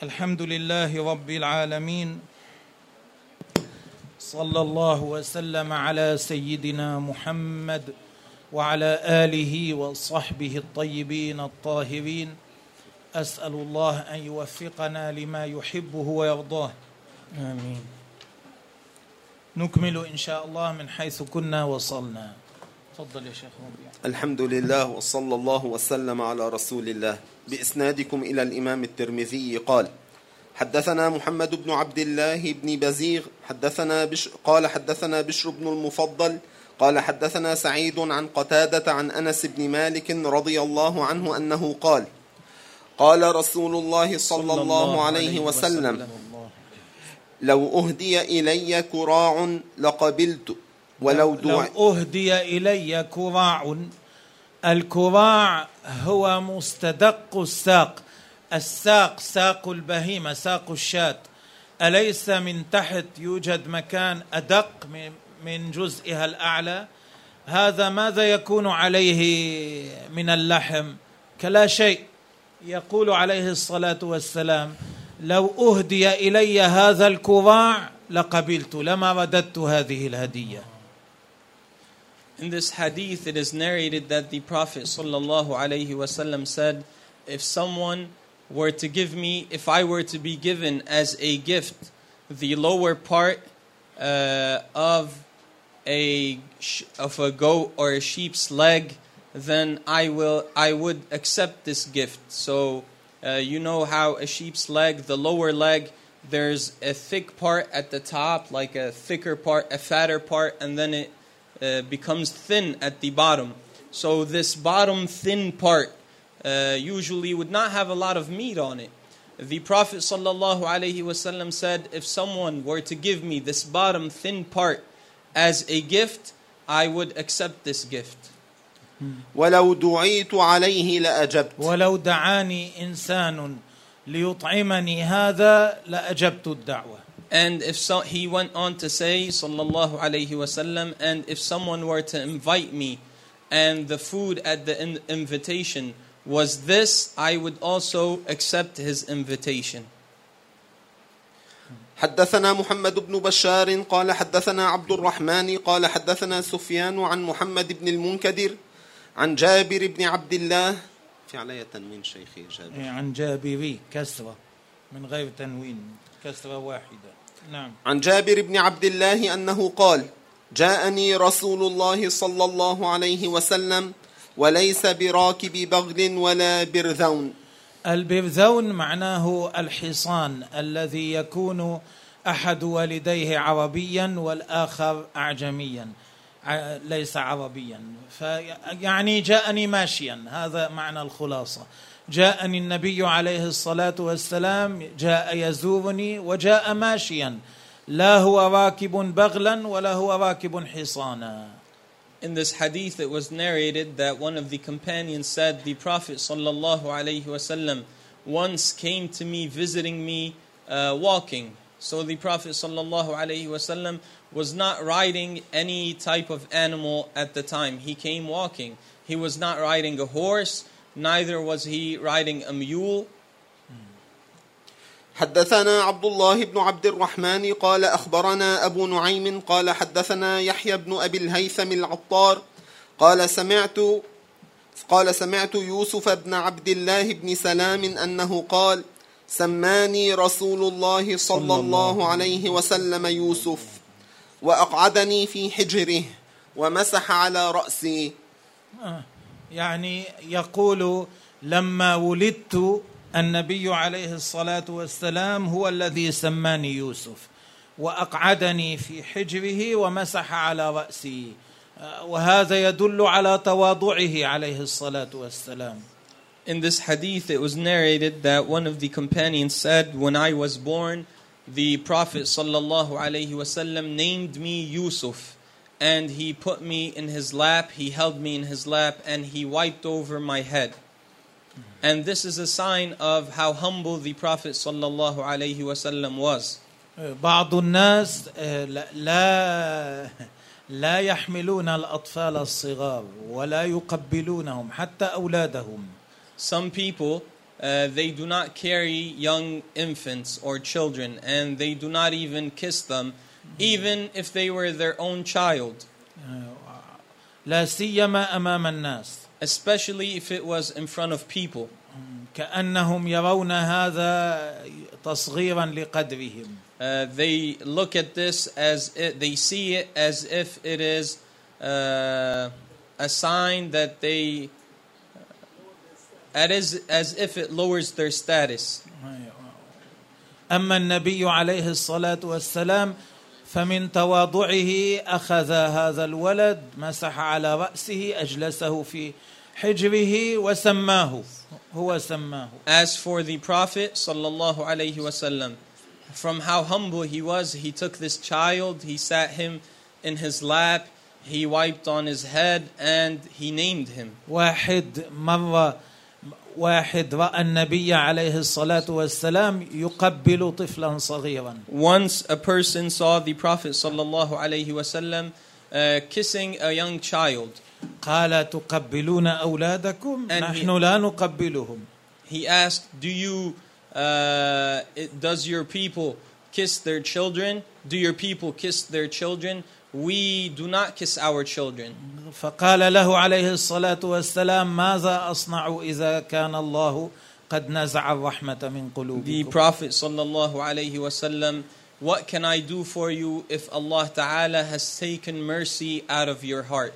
الحمد لله رب العالمين صلى الله وسلم على سيدنا محمد وعلى آله وصحبه الطيبين الطاهرين. أسأل الله أن يوفقنا لما يحبه ويرضاه. آمين. نكمل إن شاء الله من حيث كنا وصلنا. تفضل يا شيخ ربيع الحمد لله وصلى الله وسلم على رسول الله بإسنادكم إلى الإمام الترمذي قال حدثنا محمد بن عبد الله بن بزيغ حدثنا بش قال حدثنا بشر بن المفضل قال حدثنا سعيد عن قتادة عن أنس بن مالك رضي الله عنه أنه قال قال رسول الله صلى الله عليه وسلم الله. لو أهدي إلي كراع لقبلت ولو دعي لو أهدي إلي كراع الكراع هو مستدق الساق. الساق ساق البهيمة ساق الشاة. أليس من تحت يوجد مكان أدق من- من جزئها الأعلى؟ هذا ماذا يكون عليه من اللحم؟ كلا شيء يقول عليه الصلاة والسلام. لو أهدي إلي هذا الكراع لقبلت لما رددت هذه الهدية. In this hadith, it is narrated that the Prophet wasallam said, "If someone were to give me, if I were to be given as a gift, the lower part uh, of a of a goat or a sheep's leg, then I will I would accept this gift." So, uh, you know how a sheep's leg, the lower leg, there's a thick part at the top, like a thicker part, a fatter part, and then it uh, becomes thin at the bottom. So this bottom thin part uh, usually would not have a lot of meat on it. The Prophet sallallahu alaihi wasallam said, if someone were to give me this bottom thin part as a gift, I would accept this gift. ولو دعيت عليه لأجبت ولو دعاني انسان ليطعمني هذا لاجبت الدعوه And if so, he went on to say, sallallahu alaihi wasallam, and if someone were to invite me, and the food at the in- invitation was this, I would also accept his invitation. حدثنا محمد بن بشار قال حدثنا عبد الرحمن قال حدثنا سفيان عن محمد بن المنكدر عن جابر بن عبد الله في علي تنوين شيخي جابر عن جابري كسره من غير تنوين كسره واحدة نعم. عن جابر بن عبد الله أنه قال جاءني رسول الله صلى الله عليه وسلم وليس براكب بغل ولا برذون. البرذون معناه الحصان الذي يكون أحد والديه عربيا والآخر اعجميا. ع- ليس عربيا. فيعني جاءني ماشيا. هذا معنى الخلاصة. جاءني النبي عليه الصلاه والسلام جاء يزورني وجاء ماشيا لا هو راكب بغلا ولا هو راكب حصانا In this hadith, it was narrated that one of the companions said, The Prophet sallallahu alaihi wasallam once came to me visiting me uh, walking. So the Prophet sallallahu alaihi wasallam was not riding any type of animal at the time. He came walking. He was not riding a horse, Neither was he riding a mule. حدثنا عبد الله بن عبد الرحمن قال أخبرنا أبو نعيم قال حدثنا يحيى بن أبي الهيثم العطار قال سمعت قال سمعت يوسف بن عبد الله بن سلام أنه قال سماني رسول الله صلى الله عليه وسلم يوسف وأقعدني في حجره ومسح على رأسي. يعني يقول لما ولدت النبي عليه الصلاة والسلام هو الذي سماني يوسف وأقعدني في حجره ومسح على رأسي وهذا يدل على تواضعه عليه الصلاة والسلام. In this hadith, it was narrated that one of the companions said, When I was born, the Prophet sallallahu alaihi wasallam named me Yusuf, and he put me in his lap, he held me in his lap, and he wiped over my head. And this is a sign of how humble the Prophet sallallahu alaihi wasallam was. آه، بعض الناس آه، لا- لا لا يحملون الاطفال الصغار ولا يقبلونهم حتى اولادهم Some people uh, they do not carry young infants or children, and they do not even kiss them, even if they were their own child, لا سيما امام الناس especially if it was in front of people. كانهم يرون هذا تصغيرا لقدرهم Uh, they look at this as it, they see it as if it is uh, a sign that they as, as if it lowers their status. اما النبي عليه الصلاه والسلام فمن تواضعه اخذ هذا الولد مسح على راسه اجلسه في حجره وسماه هو سماه As for the Prophet sallallahu alaihi wasallam, from how humble he was, he took this child, he sat him in his lap, he wiped on his head, and he named him. واحد مره واحد راى النبي عليه الصلاه والسلام يقبل طفلا صغيرا Once a person saw the Prophet sallallahu alaihi wasallam uh, kissing a young child. قال تقبلون اولادكم And نحن he- لا نقبلهم He asked, "Do you, uh, it, does your people kiss their children? Do your people kiss their children? We do not kiss our children." فقال له عليه الصلاة والسلام ماذا أصنع إذا كان الله قد نزع الرحمة من The قلوبكم Prophet sallallahu alaihi wasallam, what can I do for you if Allah Taala has taken mercy out of your heart?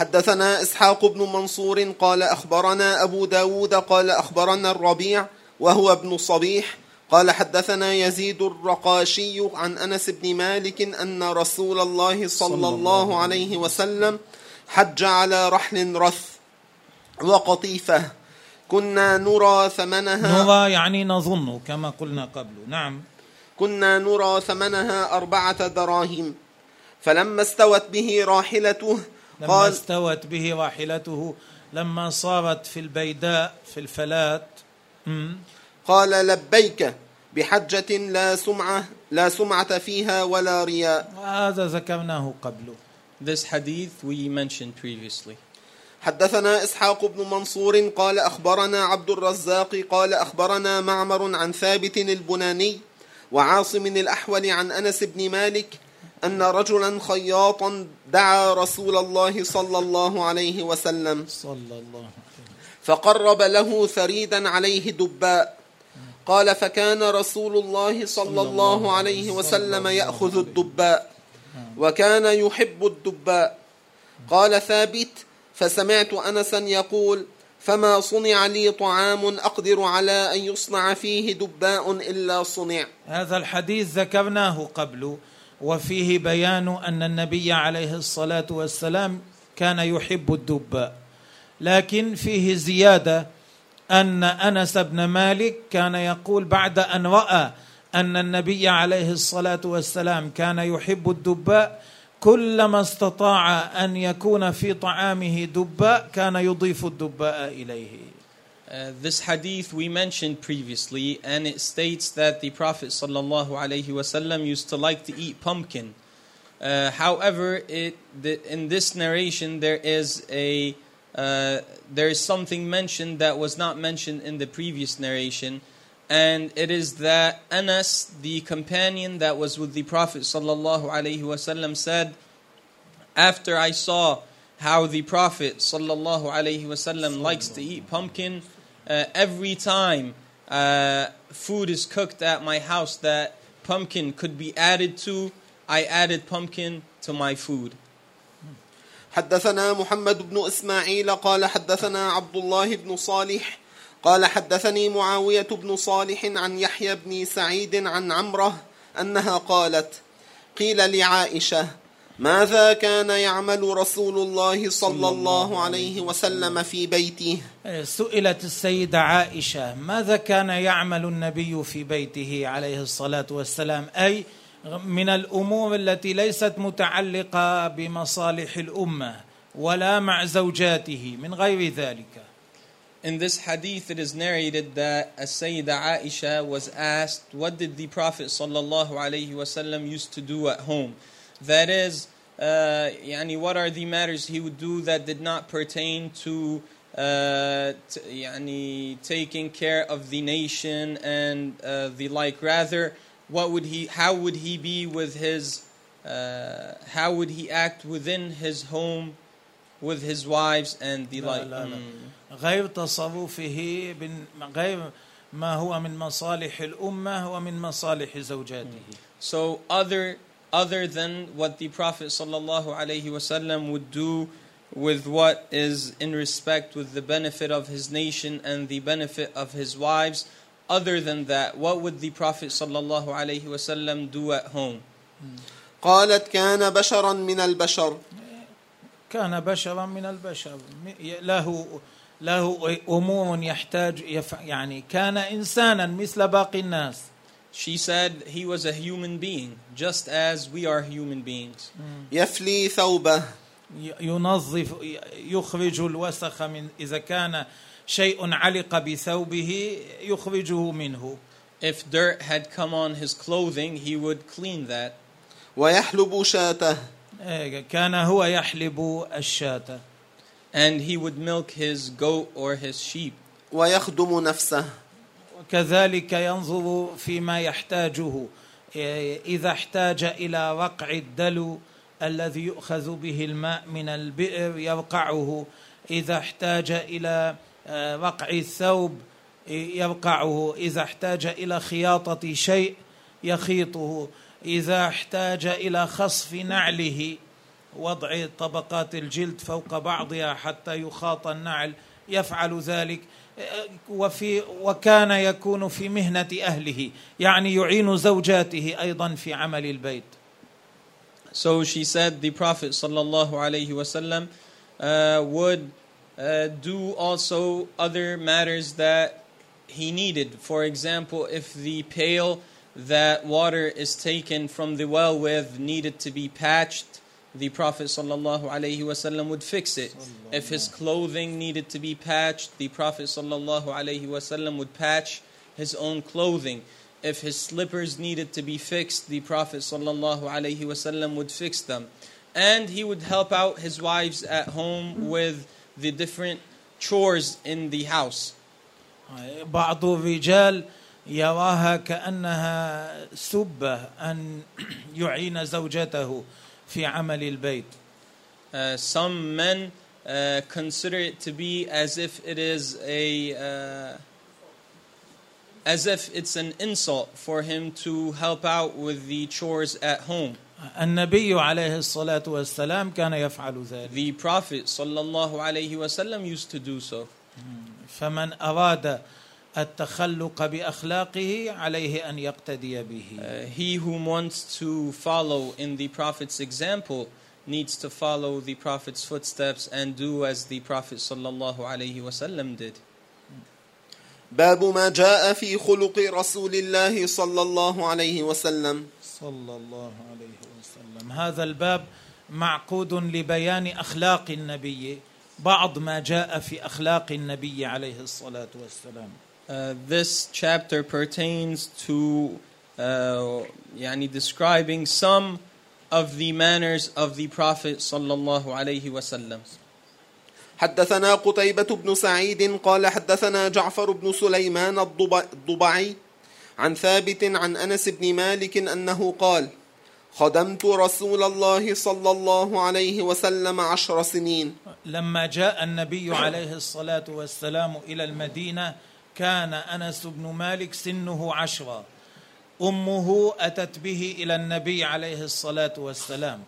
حدثنا إسحاق بن منصور قال أخبرنا أبو داود قال أخبرنا الربيع وهو ابن صبيح قال حدثنا يزيد الرقاشي عن أنس بن مالك أن رسول الله صلى الله عليه وسلم. حج على رحل رث وقطيفة. كنا نرى ثمنها نرى يعني نظن كما قلنا قبل. نعم. كنا نرى ثمنها أربعة دراهم. فلما استوت به راحلته لما قال استوت به راحلته لما صارت في البيداء في الفلات. قال لبيك بحجة لا سمعة لا سمعة فيها ولا رياء. هذا ذكرناه قبل. This hadith we mentioned previously. حدثنا إسحاق بن منصور قال أخبرنا عبد الرزاق قال أخبرنا معمر عن ثابت البناني وعاصم الأحول عن أنس بن مالك أن رجلا خياطا دعا رسول الله صلى الله عليه وسلم. صلى الله عليه وسلم. فقرب له ثريدا عليه دباء. قال فكان رسول الله صلى الله عليه وسلم يأخذ الدباء وكان يحب الدباء. قال ثابت فسمعت أنسا يقول فما صنع لي طعام أقدر على أن يصنع فيه دباء إلا صنع. هذا الحديث ذكرناه قبل وفيه بيان أن النبي عليه الصلاة والسلام كان يحب الدباء. لكن فيه زيادة ان انس بن مالك كان يقول بعد ان راى ان النبي عليه الصلاه والسلام كان يحب الدباء كلما استطاع ان يكون في طعامه دباء كان يضيف الدباء اليه Uh, this hadith we mentioned previously, and it states that the Prophet wasallam used to like to eat pumpkin. Uh, however, it the, in this narration there is a uh, there is something mentioned that was not mentioned in the previous narration, and it is that Anas, the companion that was with the Prophet sallallahu said, after I saw how the Prophet sallallahu likes to eat pumpkin, uh, every time uh, food is cooked at my house that pumpkin could be added to, I added pumpkin to my food. حدثنا محمد بن إسماعيل قال حدثنا عبد الله بن صالح قال حدثني معاوية بن صالح عن يحيى بن سعيد عن عمرة أنها قالت قيل لعائشة ماذا كان يعمل رسول الله صلى الله عليه وسلم في بيته؟ سئلت السيدة عائشة ماذا كان يعمل النبي في بيته عليه الصلاة والسلام؟ أي من الأمور التي ليست متعلقة بمصالح الأمة ولا مع زوجاته من غير ذلك In this hadith, it is narrated that as Sayyida Aisha was asked, What did the Prophet sallallahu alaihi wasallam used to do at home? That is, uh, يعني what are the matters he would do that did not pertain to uh, t- يعني taking care of the nation and uh, the like. Rather, what would he? How would he be with his? Uh, how would he act within his home, with his wives and the لا like? لا لا. Mm. غير تصرفه بن- غير ما هو من مصالح الأمة ومن مصالح زوجاته So other other than what the Prophet sallallahu alaihi wasallam would do with what is in respect with the benefit of his nation and the benefit of his wives, other than that, what would the Prophet sallallahu alaihi wasallam do at home? قالت كان بشرا من البشر كان بشرا من البشر له له أمور يحتاج يف يعني كان إنسانا مثل باقي الناس She said he was a human being, just as we are human beings. يفلي ثوبه ينظف يخرج الوسخ من إذا كان شيء علق بثوبه يخرجه منه. If dirt had come on his clothing, he would clean that. ويحلب شاته. كان هو يحلب الشاة. And he would milk his goat or his sheep. ويخدم نفسه. وكذلك ينظر فيما يحتاجه. إذا احتاج إلى رقع الدلو الذي يؤخذ به الماء من البئر يرقعه. إذا احتاج إلى آه، رقع الثوب يرقعه إذا احتاج إلى خياطة شيء يخيطه. إذا احتاج إلى خصف نعله وضع طبقات الجلد فوق بعضها حتى يخاط النعل يفعل ذلك. وفي وكان يكون في مهنة أهله يعني يعين زوجاته أيضا في عمل البيت. So she said the Prophet sallallahu alaihi wasallam uh, would uh, do also other matters that he needed. For example, if the pail that water is taken from the well with needed to be patched, the Prophet sallallahu alaihi wasallam would fix it. If his clothing needed to be patched, the Prophet sallallahu alaihi wasallam would patch his own clothing. If his slippers needed to be fixed, the Prophet sallallahu alaihi wasallam would fix them. And he would help out his wives at home with the different chores in the house. بعض الرجال يراها كأنها سبة أن يعين زوجته في عمل البيت Uh, some men uh, consider it to be as if it is a uh, as if it's an insult for him to help out with the chores at home. النبي عليه الصلاة والسلام كان يفعل ذلك The Prophet sallallahu alaihi wasallam used to do so. فمن أراد التخلق بأخلاقه عليه أن يقتدي به Uh, he who wants to follow in the Prophet's example needs to follow the Prophet's footsteps and do as the Prophet sallallahu alaihi wasallam did. باب ما جاء في خلق رسول الله صلى الله عليه وسلم صلى الله عليه وسلم هذا الباب معقود لبيان أخلاق النبي بعض ما جاء في أخلاق النبي عليه الصلاة والسلام Uh, this chapter pertains to uh, يعني describing some of the manners of the Prophet sallallahu alaihi wasallam. حدثنا قتيبة بن سعيد قال حدثنا جعفر بن سليمان الضب- الضبعي عن ثابت عن أنس بن مالك أنه قال خدمت رسول الله صلى الله عليه وسلم عشر سنين. لما جاء النبي عليه الصلاة والسلام إلى المدينة كان أنس بن مالك سنه عشرة. أمه أتت به إلى النبي عليه الصلاة والسلام.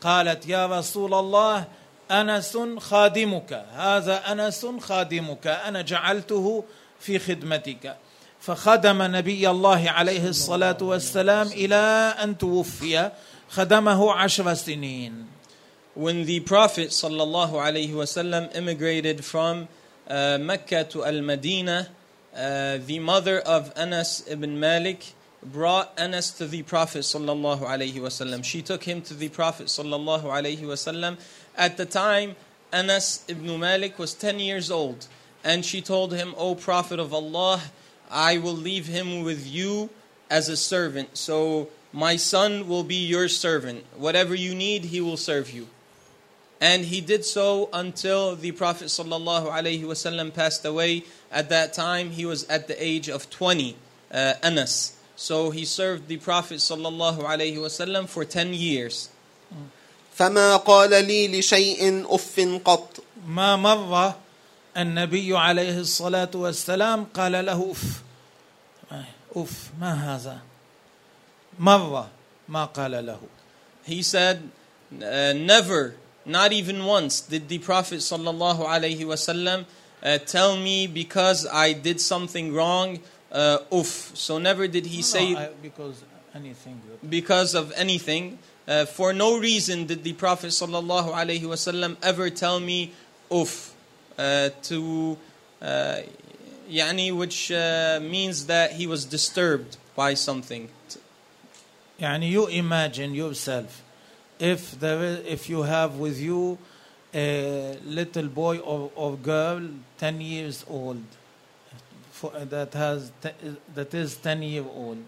قالت يا رسول الله أنس خادمك. هذا أنس خادمك أنا جعلته في خدمتك. فخدم نبي الله عليه الصلاة والسلام إلى أن توفي خدمه عشر سنين When the Prophet sallallahu alaihi wasallam immigrated from uh, Mecca to Al Madinah, uh, the mother of Anas ibn Malik brought Anas to the Prophet sallallahu alaihi wasallam. She took him to the Prophet sallallahu alaihi wasallam. At the time, Anas ibn Malik was 10 years old, and she told him, "O Prophet of Allah, I will leave him with you as a servant. So My son will be your servant. Whatever you need, he will serve you. And he did so until the Prophet ﷺ passed away. At that time, he was at the age of 20, uh, Anas. So he served the Prophet ﷺ for 10 years. فما قال لي لشيء اف قط ما مر النبي عليه الصلاة والسلام قال له أف أف ما هذا مرة ما قال له He said, uh, never, not even once, did the Prophet sallallahu alaihi wasallam uh, tell me because I did something wrong, uh, uff. So never did he say No, I- because anything that- because of anything. Uh, for no reason did the Prophet sallallahu alaihi wasallam ever tell me uff uh, to uh, yani, which uh, means that he was disturbed by something. يعني you imagine yourself if there is, if you have with you a little boy or, or girl 10 years old for, that has te- that is 10 year old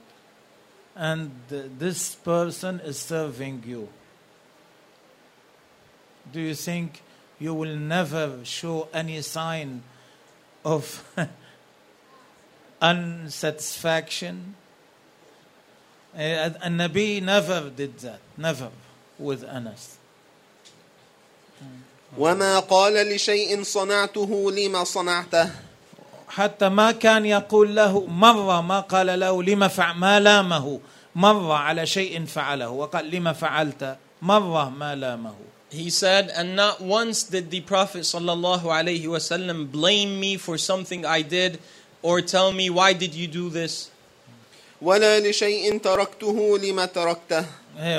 and this person is serving you do you think you will never show any sign of unsatisfaction. Uh, النبي never did that never with Anas. وما قال لشيء صنعته لما صنعته؟ حتى ما كان يقول له مرة ما قال له لما فع ما لامه؟ مرة على شيء فعله. وقال لما فعلت؟ مرة ما لامه. He said, and not once did the Prophet sallallahu alaihi wasallam blame me for something I did or tell me why did you do this. ولا لشيء تركته لما تركته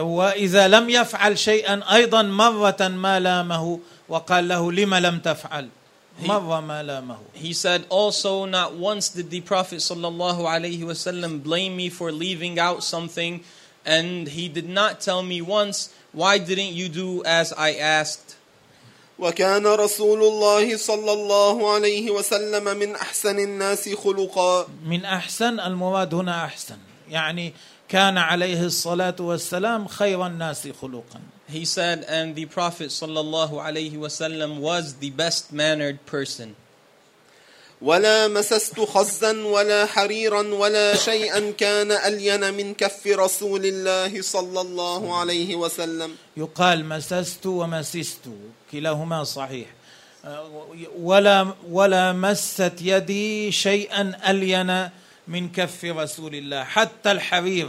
وإذا لم يفعل شيئا أيضا مرة ما لامه وقال له لما لم تفعل مرة ما لامه He said also, not once did the Prophet sallallahu alaihi wasallam blame me for leaving out something, and he did not tell me once, why didn't you do as I asked? وكان رسول الله صلى الله عليه وسلم من احسن الناس خلقا من أحسن المراد هنا أحسن يعني كان عليه الصلاة والسلام خير الناس خلقا He said, and the Prophet sallallahu alaihi wasallam was the best mannered person. ولا مسست خزا ولا حريرا ولا شيئا كان ألين من كف رسول الله صلى الله عليه وسلم. يقال مسست ومسست كلاهما صحيح. ولا ولا مست يدي شيئا ألين من كف رسول الله. حتى الحرير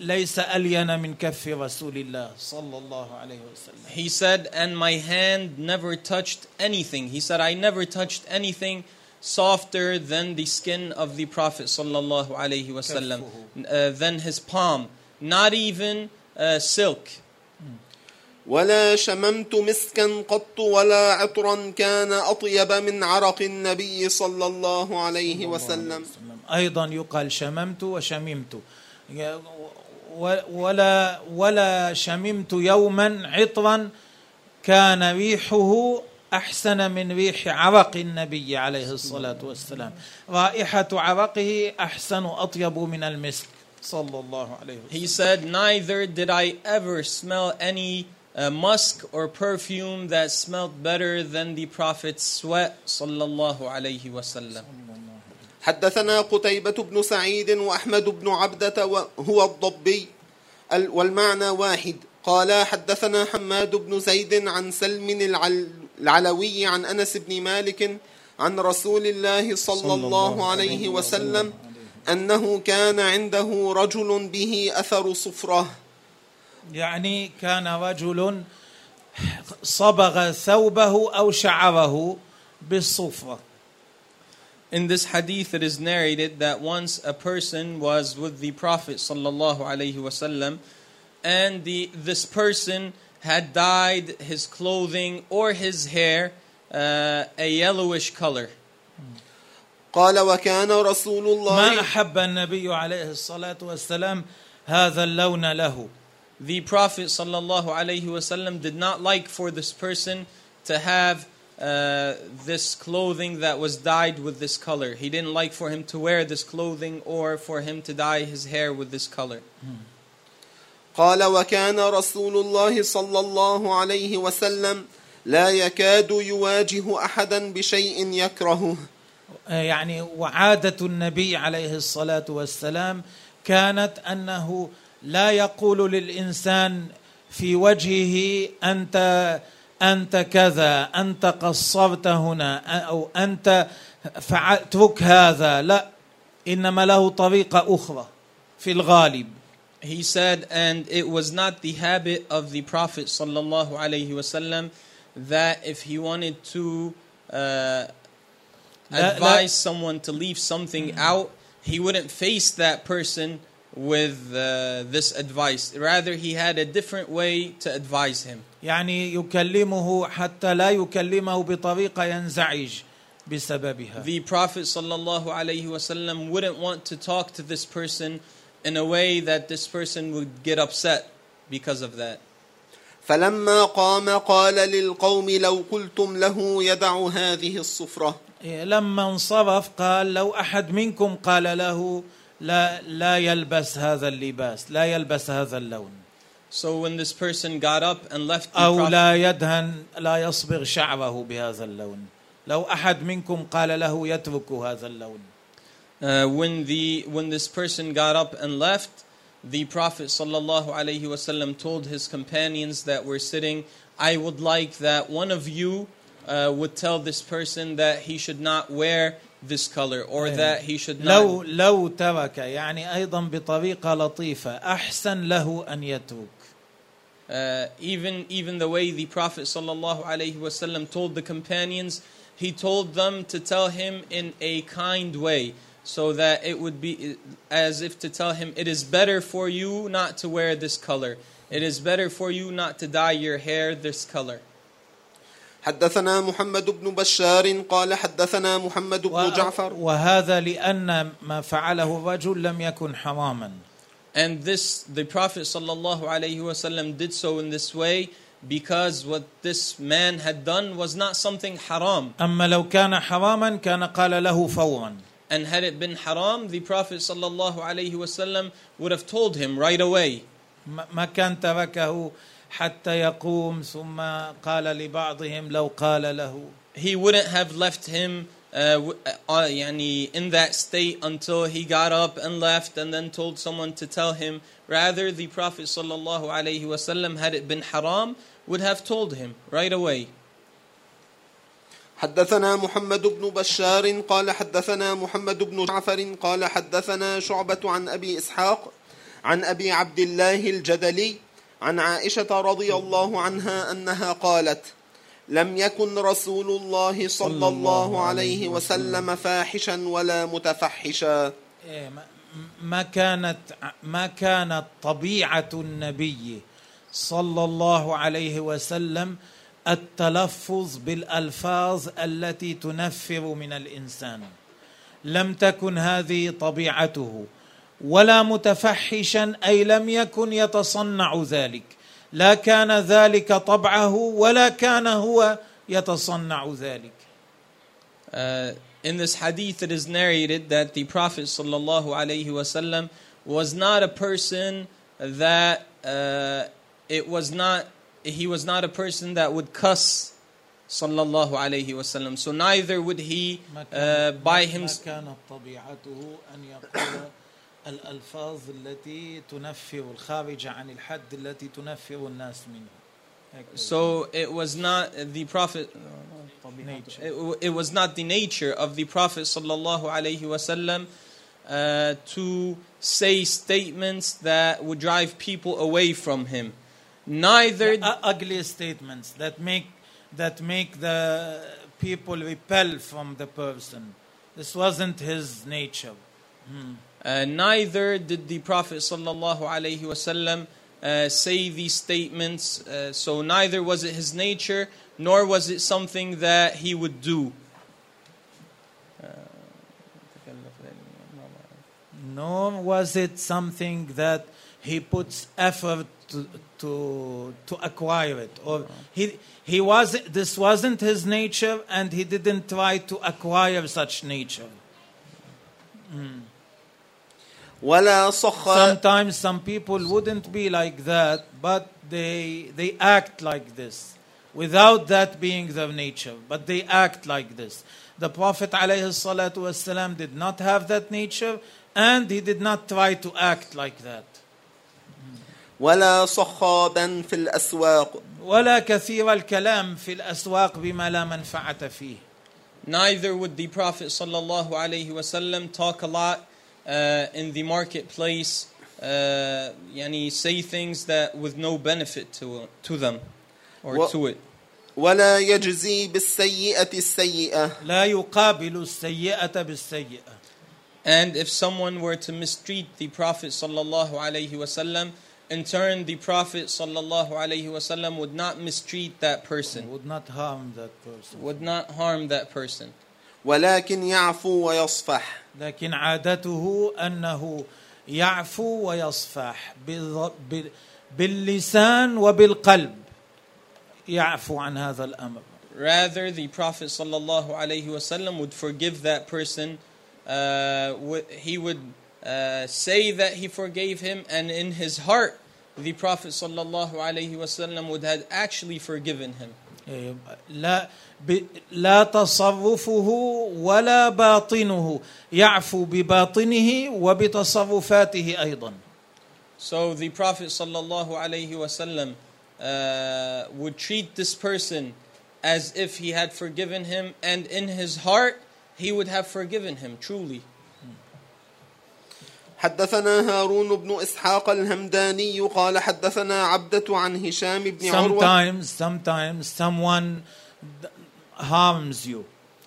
ليس ألين من كف رسول الله صلى الله عليه وسلم. He said, and my hand never touched anything. He said, I never touched anything softer than the skin of the Prophet sallallahu alaihi wasallam, uh, than his palm. Not even uh, silk. ولا شممت مسكا قط ولا عطرا كان اطيب من عرق النبي صلى الله عليه وسلم. أيضا يقال شممت وشممت. ولا ولا شممت يوما عطرا كان ريحه أحسن من ريح عرق النبي عليه الصلاة والسلام. رائحة عرقه أحسن اطيب من المسك. صلى الله عليه وسلم. He said, Neither did I ever smell any uh, musk or perfume that smelled better than the Prophet's sweat. Sallallahu alaihi wasallam. حدثنا قتيبة بن سعيد وأحمد بن عبدة وهو الضبي ال- والمعنى واحد. قال حدثنا حماد بن زيد عن سلم العل- العلوي عن أنس بن مالك عن رسول الله صلى الله عليه وسلم أنه كان عنده رجل به أثر صفرة يعني كان رجل صبغ ثوبه أو شعره بالصفره In this hadith, it is narrated that once a person was with the Prophet sallallahu alaihi wasallam, and the this person had dyed his clothing or his hair uh, a yellowish color. قال وكان رسول ما الله احب النبي عليه الصلاه والسلام هذا اللون له The Prophet sallallahu alaihi wasallam did not like for this person to have uh, this clothing that was dyed with this color. He didn't like for him to wear this clothing or for him to dye his hair with this color. قال وكان رسول الله صلى الله عليه وسلم لا يكاد يواجه أحدا بشيء يكرهه. يعني وعادة النبي عليه الصلاة والسلام كانت أنه لا يقول للإنسان في وجهه أنت أنت كذا أنت قصرت هنا أو أنت فعل- اترك هذا. لا إنما له طريقة أخرى في الغالب. He said, and it was not the habit of the Prophet sallallahu alaihi wasallam that if he wanted to uh, لا- advise someone to leave something out, he wouldn't face that person with uh, this advice. Rather, he had a different way to advise him. يعني يكلمه حتى لا يكلمه بطريقة ينزعج بسببها The Prophet sallallahu alaihi wasallam wouldn't want to talk to this person in a way that this person would get upset because of that. فلما قام قال للقوم لو قلتم له يدع هذه الصفرة. لما انصرف قال لو أحد منكم قال له لا لا يلبس هذا اللباس لا يلبس هذا اللون. So when this person got up and left the Prophet, لا يدهن لا يصبغ شعره بهذا اللون. لو أحد منكم قال له يترك هذا اللون. uh, when the when this person got up and left, the Prophet sallallahu alaihi wasallam told his companions that were sitting, "I would like that one of you uh, would tell this person that he should not wear this color or that he should لو not." لو ترك يعني ايضا بطريقه لطيفه احسن له ان يترك Uh, even even the way the Prophet sallallahu alaihi wasallam told the companions, he told them to tell him in a kind way, so that it would be as if to tell him, "It is better for you not to wear this color. It is better for you not to dye your hair this color." حدثنا محمد بن بشار قال حدثنا محمد بن و- جعفر وهذا لان ما فعله الرجل لم يكن حراما And this, the Prophet sallallahu alaihi wasallam did so in this way because what this man had done was not something haram. اما لو كان حراما كان قال له فورا And had it been haram, the Prophet sallallahu alaihi wasallam would have told him right away. ما ما كان تركه حتى يقوم ثم قال لبعضهم لو قال له He wouldn't have left him uh, w- uh, يعني in that state until he got up and left and then told someone to tell him. Rather, the Prophet sallallahu alaihi wasallam, had it been haram, would have told him right away. حدثنا محمد بن بشار قال حدثنا محمد بن جعفر قال حدثنا شعبة عن أبي إسحاق عن أبي عبد الله الجدلي عن عائشة رضي الله عنها أنها قالت لم يكن رسول الله صلى الله عليه وسلم فاحشا ولا متفحشا. إيه، ما- كانت ما كانت طبيعة النبي صلى الله عليه وسلم التلفظ بالألفاظ التي تنفر من الإنسان. لم تكن هذه طبيعته ولا متفحشا أي لم يكن يتصنع ذلك. لا كان ذلك طبعه ولا كان هو يتصنع ذلك. Uh, in this hadith, it is narrated that the Prophet sallallahu alaihi wasallam was not a person that uh, it was not he was not a person that would cuss sallallahu alaihi wasallam. So neither would he ما uh, كان- by ما him كانت طبيعته أن يقول الألفاظ التي تنفر الخارجة عن الحد التي تنفر الناس منه هكذا. So it was not the Prophet. Nature. It, it was not the nature of the Prophet sallallahu alaihi wasallam uh, to say statements that would drive people away from him. Neither U- ugly statements that make that make the people repel from the person this wasn't his nature uh, neither did the Prophet sallallahu alaihi wasallam uh, say these statements. Uh, so neither was it his nature, nor was it something that he would do. nor was it something that he puts effort to to to acquire it. Or he he was this wasn't his nature and he didn't try to acquire such nature. Mm. sometimes some people wouldn't be like that but they they act like this without that being their nature but they act like this. The prophet alayhi did not have that nature and he did not try to act like that. ولا صخابا في الأسواق ولا كثير الكلام في الأسواق بما لا منفعة فيه. Neither would the Prophet sallallahu alaihi wasallam talk a lot uh, in the marketplace, uh, yani say things that with no benefit to to them or Wha- to it. ولا يجزي بالسيئة السيئة لا يقابل السيئة بالسيئة. And if someone were to mistreat the Prophet sallallahu alaihi wasallam, in turn the Prophet sallallahu alaihi wasallam would not mistreat that person, Would not harm that person. would not harm that person. ولكن يعفو ويصفح لكن عادته انه يعفو ويصفح بالض- بال- باللسان وبالقلب يعفو عن هذا الامر Rather, the Prophet sallallahu alaihi wasallam would forgive that person. Uh, would- he would uh, say that he forgave him, and in his heart, the Prophet sallallahu alaihi wasallam would have actually forgiven him. إيه، لا ب- لا تصرفه ولا باطنه يعفو بباطنه وبتصرفاته ايضا So the Prophet sallallahu alaihi wasallam uh, would treat this person as if he had forgiven him, and in his heart, he would have forgiven him truly. حدثنا هارون بن إسحاق الهمداني قال حدثنا عبدة عن هشام بن عروة sometimes sometimes someone harms you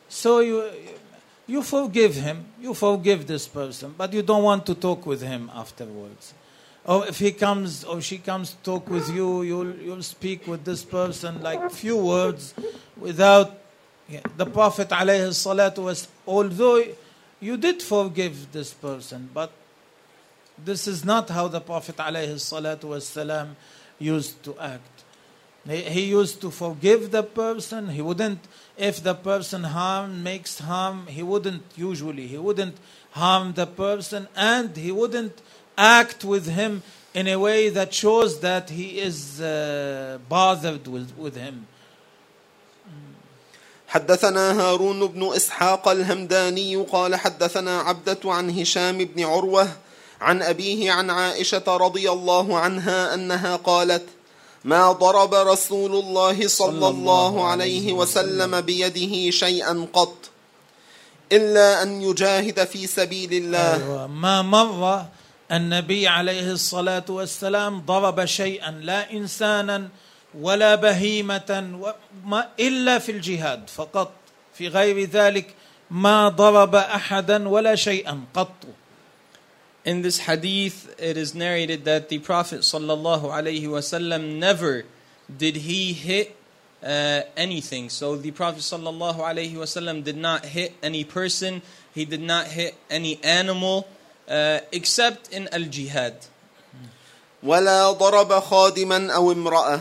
so you you forgive him you forgive this person but you don't want to talk with him afterwards or if he comes or she comes to talk with you you'll you'll speak with this person like few words without yeah, the prophet alayhi salatu was although you did forgive this person but this is not how the Prophet ﷺ used to act. He, he used to forgive the person. He wouldn't, if the person harm makes harm, he wouldn't usually, he wouldn't harm the person and he wouldn't act with him in a way that shows that he is uh, bothered with, with him. حدثنا هارون بن إسحاق الهمداني قال حدثنا عبدة عن هشام بن عروة عن أبيه عن عائشة رضي الله عنها أنها قالت ما ضرب رسول الله صلى الله عليه وسلم بيده شيئا قط إلا أن يجاهد في سبيل الله. أيوة. ما مر النبي عليه الصلاة والسلام ضرب شيئا لا إنسانا ولا بهيمة وما إلا في الجهاد فقط. في غير ذلك ما ضرب أحدا ولا شيئا قط. In this hadith, it is narrated that the Prophet sallallahu alaihi wasallam never did he hit uh, anything. So the Prophet sallallahu alaihi wasallam did not hit any person. He did not hit any animal, uh, except in al jihad. ولا ضرب خادما أو امرأة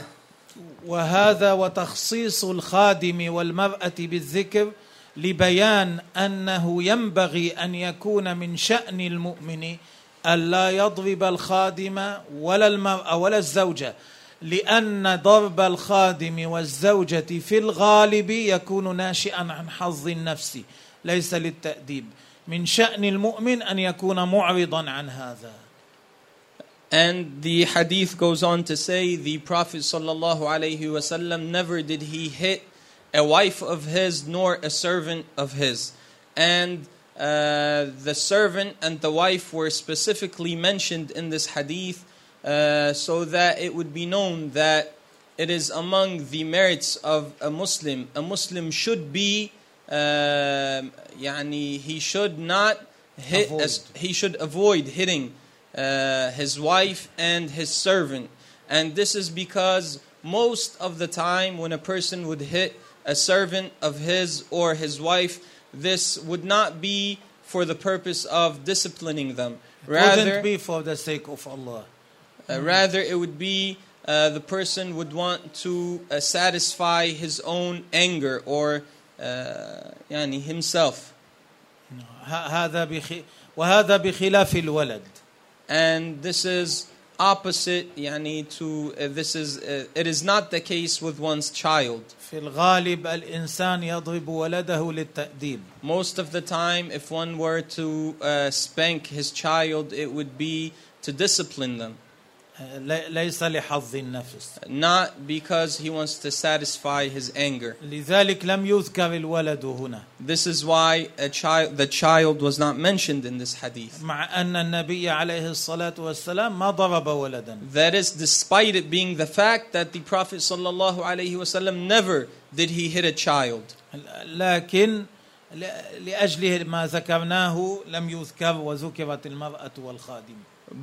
وهذا وتخصيص الخادم والمرأة بالذكر لبيان أنه ينبغي أن يكون من شأن المؤمن ألا يضرب الخادم ولا المرأة ولا الزوجة لأن ضرب الخادم والزوجة في الغالب يكون ناشئا عن حظ النفس ليس للتأديب من شأن المؤمن أن يكون معرضا عن هذا And the hadith goes on to say the Prophet sallallahu alaihi wasallam never did he hit a wife of his nor a servant of his. And uh, the servant and the wife were specifically mentioned in this hadith uh, so that it would be known that it is among the merits of a Muslim. A Muslim should be, um yani, he should not hit, he should avoid hitting uh, his wife and his servant. And this is because most of the time when a person would hit a servant of his or his wife, this would not be for the purpose of disciplining them. Rather, wouldn't be for the sake of Allah uh, rather, it would be uh, the person would want to uh, satisfy his own anger or uh, يعني himself. ه- هذا بخ... وهذا بخلاف الولد and this is opposite يعني to uh, this is uh, it is not the case with one's child في الغالب الإنسان يضرب ولده للتأديب most of the time if one were to uh, spank his child it would be to discipline them لي- ليس لحظ النفس not because he wants to satisfy his anger لذلك لم يذكر الولد هنا this is why a child the child was not mentioned in this hadith مع أن النبي عليه الصلاة والسلام ما ضرب ولدا That is despite it being the fact that the Prophet sallallahu alaihi wasallam never did he hit a child. لكن لأجل ما ذكرناه لم يذكر وذكرت المرأة والخادم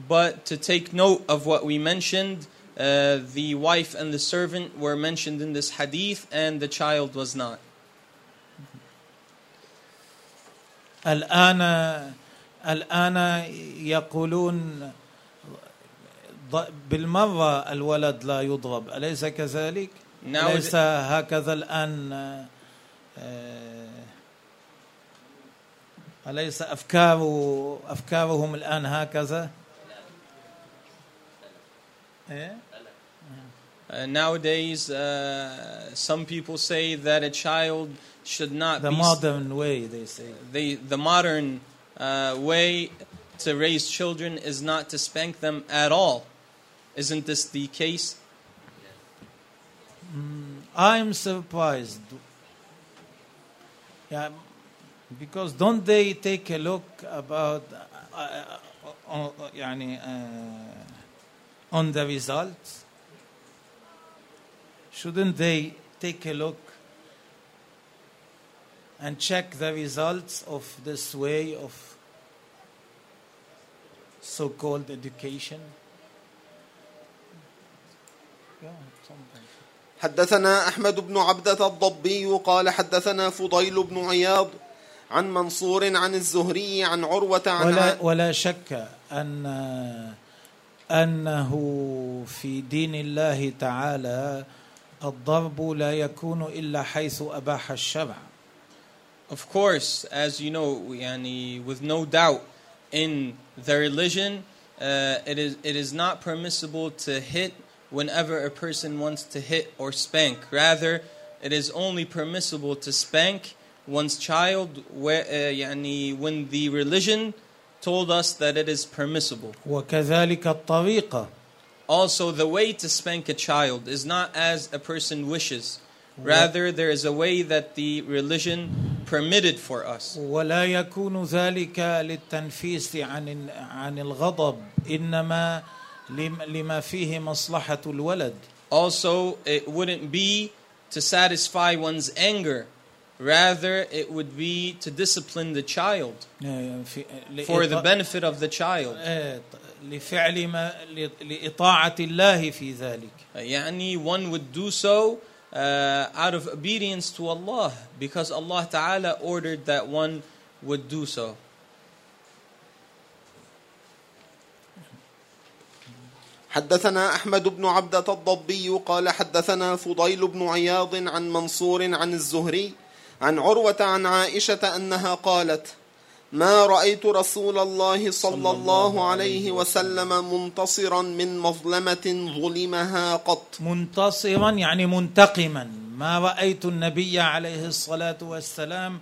But to take note of what we mentioned, uh, the wife and the servant were mentioned in this hadith and the child was not. الآن الآن يقولون ض- بالمرة الولد لا يضرب أليس كذلك؟ Now ليس هكذا الآن آه، أليس أفكار أفكارهم الآن هكذا؟ yeah. Uh, nowadays, uh, some people say that a child should not. The modern way, they say. the the modern uh, way to raise children is not to spank them at all. Isn't this the case? Mm, I'm surprised. Yeah, because don't they take a look about uh, uh, uh, uh, uh on the results? Shouldn't they take a look and check the results of this way of so-called education? Yeah, something. حدثنا أحمد بن عبدة الضبي قال حدثنا فضيل بن عياض عن منصور عن الزهري عن عروة عن ولا عائشة ولا شك ان انه في دين الله تعالى الضرب لا يكون الا حيث اباح الشرع Of course, as you know, yani, with no doubt, in the religion, uh, it is it is not permissible to hit whenever a person wants to hit or spank. Rather, it is only permissible to spank one's child where, uh, yani, when the religion told us that it is permissible. وكذلك الطريقه Also, the way to spank a child is not as a person wishes. Rather, there is a way that the religion permitted for us. ولا يكون ذلك للتنفيس عن عن الغضب انما لم- لما فيه مصلحه الولد Also, it wouldn't be to satisfy one's anger. Rather, it would be to discipline the child في- for the لإطاع- benefit of the child. آه، لفعل ما ل- لإطاعة الله في ذلك Yani, one would do so uh, out of obedience to Allah because Allah Ta'ala ordered that one would do so. حدثنا أحمد بن عبدة الضبي قال حدثنا فضيل بن عياض عن منصور عن الزهري عن عروة عن عائشة أنها قالت ما رأيت رسول الله صلى الله عليه وسلم منتصرا من مظلمة ظلمها قط. منتصرا يعني منتقما. ما رأيت النبي عليه الصلاة والسلام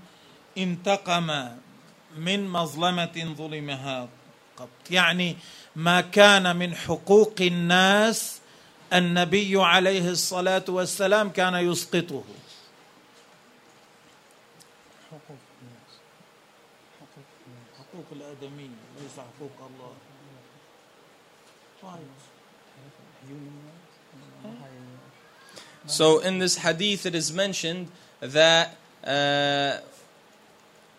انتقم من مظلمة ظلمها قط. يعني ما كان من حقوق الناس النبي عليه الصلاة والسلام كان يسقطه. So in this hadith, it is mentioned that uh,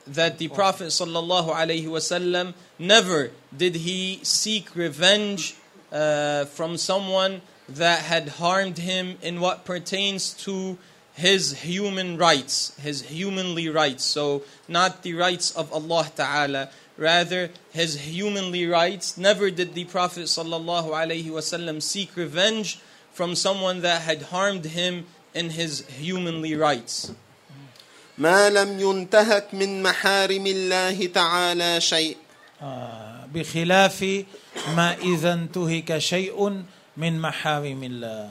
that the Prophet sallallahu alaihi wasallam never did he seek revenge uh, from someone that had harmed him in what pertains to his human rights, his humanly rights. So not the rights of Allah Taala, rather his humanly rights. Never did the Prophet sallallahu alaihi wasallam seek revenge from someone that had harmed him in his humanly rights. ما لم ينتهك من محارم الله تعالى شيء آه، بخلاف ما إذا انتهك شيء من محارم الله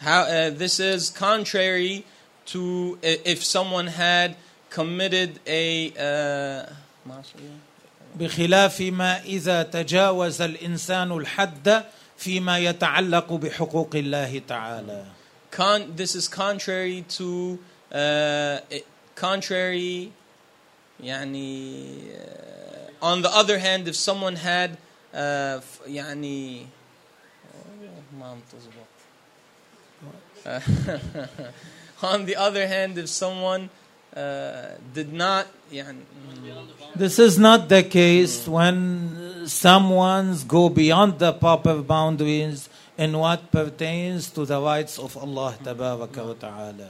How, uh, this is contrary to i- if someone had committed a. Uh, بخلاف ما إذا تجاوز الإنسان الحد فيما يتعلق بحقوق الله تعالى con- this is contrary to uh, it- contrary يعني uh, on the other hand if someone had uh, f- يعني ما متظبط. on the other hand if someone uh, did not يعني This is not the case when someone's go beyond the proper boundaries in what pertains to the rights of Allah تبارك وتعالى.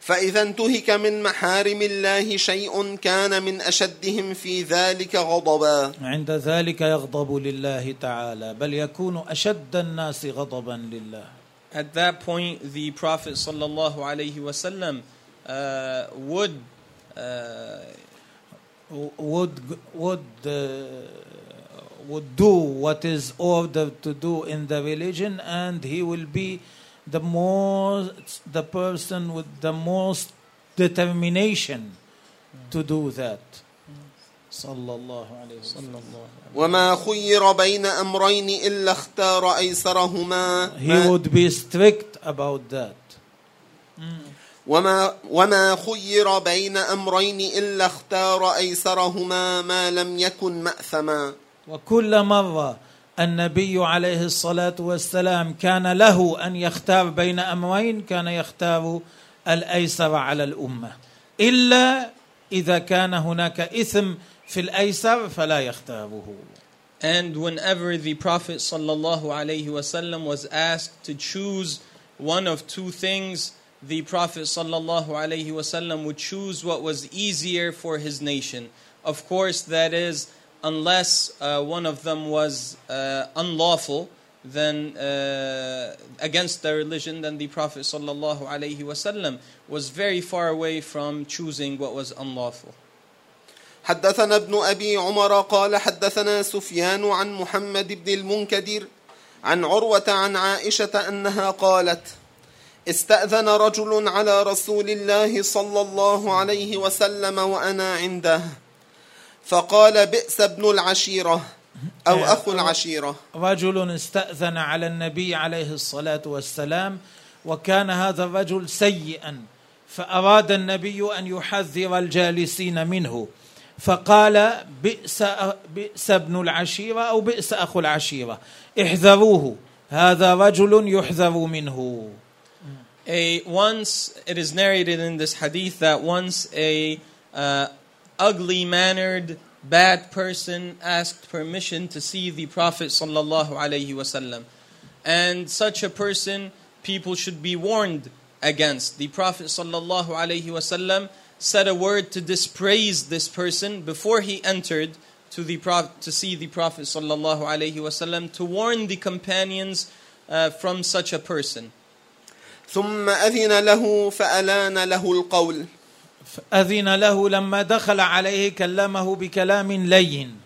فإذا انتهك من محارم الله شيء كان من أشدهم في ذلك غضبا عند ذلك يغضب لله تعالى بل يكون أشد الناس غضبا لله. At that point, the Prophet sallallahu alaihi wasallam uh, would uh, would would uh, would do what is ordered to do in the religion and he will be the most the person with the most determination to do that sallallahu alayhi wasallam وما خير بين أمرين إلا اختار أيسرهما he ما- would be strict about that وما وما خير بين أمرين إلا اختار أيسرهما ما لم يكن مأثما. وكل مرة النبي عليه الصلاة والسلام كان له أن يختار بين أمرين كان يختار الأيسر على الأمة. إلا إذا كان هناك إثم في الأيسر فلا يختاره. And whenever the Prophet sallallahu alaihi wasallam was asked to choose one of two things, the Prophet sallallahu alaihi wasallam would choose what was easier for his nation. Of course, that is unless uh, one of them was uh, unlawful, then uh, against the religion, then the Prophet sallallahu alaihi wasallam was very far away from choosing what was unlawful. حدثنا ابن أبي عمر قال حدثنا سفيان عن محمد بن المنكدر عن عروة عن عائشة أنها قالت استأذن رجل على رسول الله صلى الله عليه وسلم وأنا عنده فقال بئس ابن العشيرة أو أخو العشيرة. رجل استأذن على النبي عليه الصلاة والسلام وكان هذا الرجل سيئا فأراد النبي أن يحذر الجالسين منه فقال بئس بئس ابن العشيرة أو بئس أخو العشيرة احذروه هذا رجل يحذر منه. A once it is narrated in this hadith that once a uh, ugly mannered bad person asked permission to see the prophet sallallahu alaihi wasallam and such a person people should be warned against. The prophet sallallahu alaihi wasallam said a word to dispraise this person before he entered to the to see the prophet sallallahu alaihi wasallam to warn the companions uh, from such a person ثم أذن له فألان له القول أذن له لما دخل عليه كلمه بكلام لين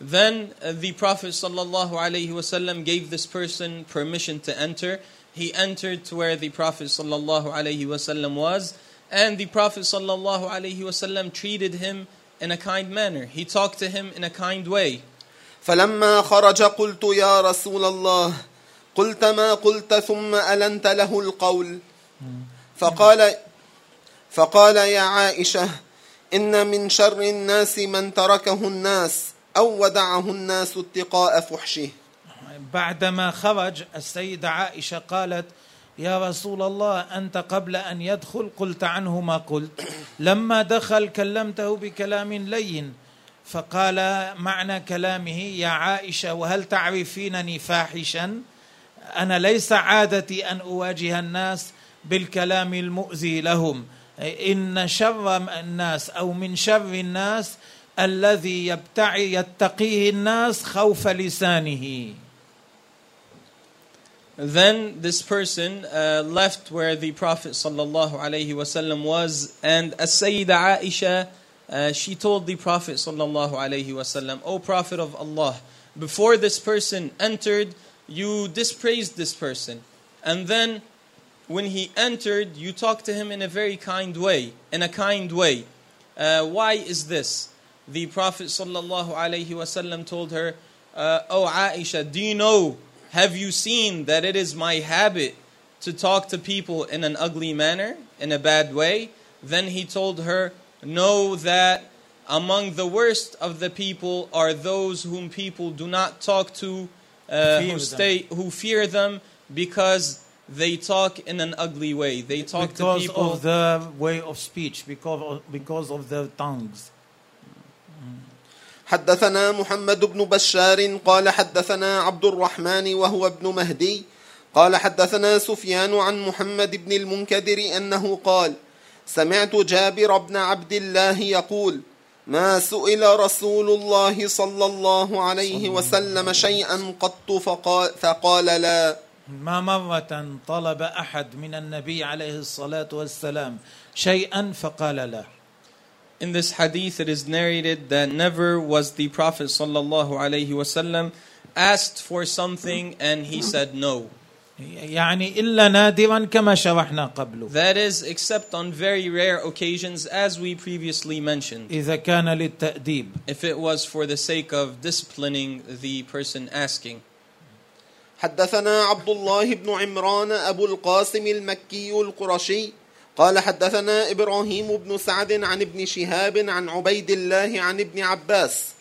Then uh, the Prophet sallallahu alaihi wasallam gave this person permission to enter. He entered to where the Prophet sallallahu alaihi wasallam was, and the Prophet sallallahu alaihi wasallam treated him in a kind manner. He talked to him in a kind way. فلما خرج قلت يا رسول الله قلت ما قلت ثم ألنت له القول. فقال فقال يا عائشة إن من شر الناس من تركه الناس أو ودعه الناس اتقاء فحشه. بعدما خرج السيدة عائشة قالت يا رسول الله أنت قبل أن يدخل قلت عنه ما قلت. لما دخل كلمته بكلام لين فقال معنى كلامه يا عائشة وهل تعرفينني فاحشا أنا ليس عادتي أن أواجه الناس بالكلام المؤذي لهم إن شر الناس أو من شر الناس الذي يبتعي يتقيه الناس خوف لسانه Then this person uh, left where the Prophet sallallahu alaihi wasallam was, and as Sayyida Aisha uh, she told the Prophet sallallahu alaihi wasallam, "O Prophet of Allah, before this person entered, you dispraised this person, and then when he entered, you talked to him in a very kind way, in a kind way. Uh, why is this?" The Prophet wasallam told her, uh, "O Aisha, do you know? Have you seen that it is my habit to talk to people in an ugly manner, in a bad way?" Then he told her, Know that among the worst of the people are those whom people do not talk to, uh, who, them. stay, who fear them because they talk in an ugly way. They talk because to people. of the way of speech, because of, because of the tongues. حدثنا محمد بن بشار قال حدثنا عبد الرحمن وهو ابن مهدي قال حدثنا سفيان عن محمد بن المنكدر انه قال سمعت جابر بن عبد الله يقول ما سئل رسول الله صلى الله عليه وسلم شيئا قط فقال, فقال لا ما مرة طلب أحد من النبي عليه الصلاة والسلام شيئا فقال لا In this hadith, it is narrated that never was the Prophet sallallahu alaihi wasallam asked for something and he said no. يعني إلا نادرا كما شرحنا قبل That is, except on very rare occasions, as we previously mentioned. إذا كان للتأديب If it was for the sake of disciplining the person asking. حدثنا عبد الله بن عمران أبو القاسم المكي القرشي قال حدثنا إبراهيم بن سعد عن ابن شهاب عن عبيد الله عن ابن عباس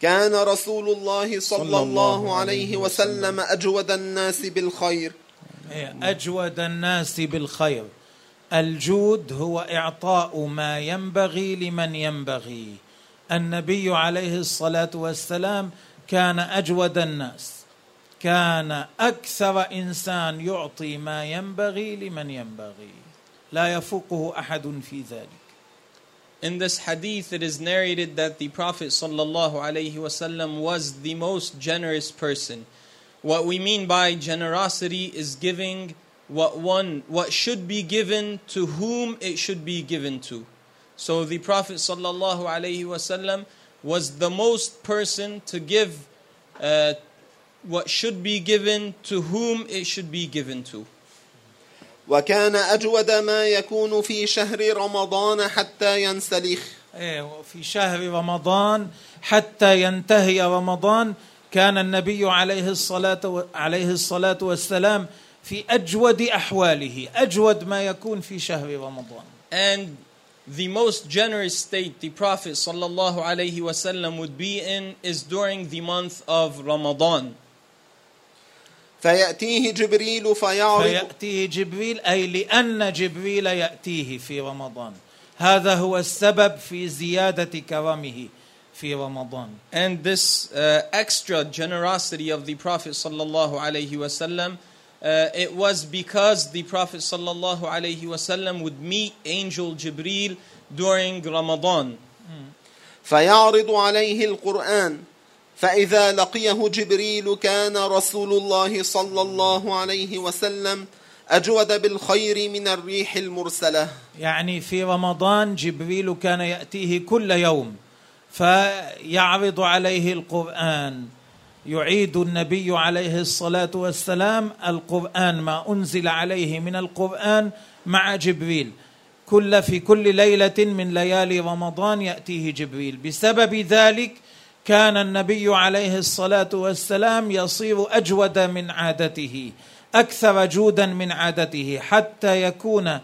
كان رسول الله صلى الله عليه وسلم. أجود الناس بالخير. أجود الناس بالخير. الجود هو إعطاء ما ينبغي لمن ينبغي. النبي عليه الصلاة والسلام كان أجود الناس. كان أكثر إنسان يعطي ما ينبغي لمن ينبغي. لا يفوقه أحد في ذلك. In this hadith, it is narrated that the Prophet wasallam was the most generous person. What we mean by generosity is giving what one what should be given to whom it should be given to. So the Prophet wasallam was the most person to give uh, what should be given to whom it should be given to. وكان أجود ما يكون في شهر رمضان حتى ينسلخ إيه، في شهر رمضان حتى ينتهي رمضان كان النبي عليه الصلاة و- عليه الصلاة والسلام في أجود أحواله أجود ما يكون في شهر رمضان And the most generous state the Prophet sallallahu alaihi wasallam would be in is during the month of Ramadan. فيأتيه جبريل فيعرض فيأتيه جبريل أي لأن جبريل يأتيه في رمضان هذا هو السبب في زيادة كرمه في رمضان And this uh, extra generosity of the Prophet sallallahu alaihi wasallam, uh, it was because the Prophet sallallahu alaihi wasallam would meet Angel Jibril during Ramadan. فيعرض عليه القرآن فإذا لقيه جبريل كان رسول الله صلى الله عليه وسلم أجود بالخير من الريح المرسلة. يعني في رمضان جبريل كان يأتيه كل يوم فيعرض عليه القرآن. يعيد النبي عليه الصلاة والسلام القرآن ما أنزل عليه من القرآن مع جبريل. كل في كل ليلة من ليالي رمضان يأتيه جبريل. بسبب ذلك كان النبي عليه الصلاة والسلام يصير أجود من عادته أكثر جودا من عادته حتى يكون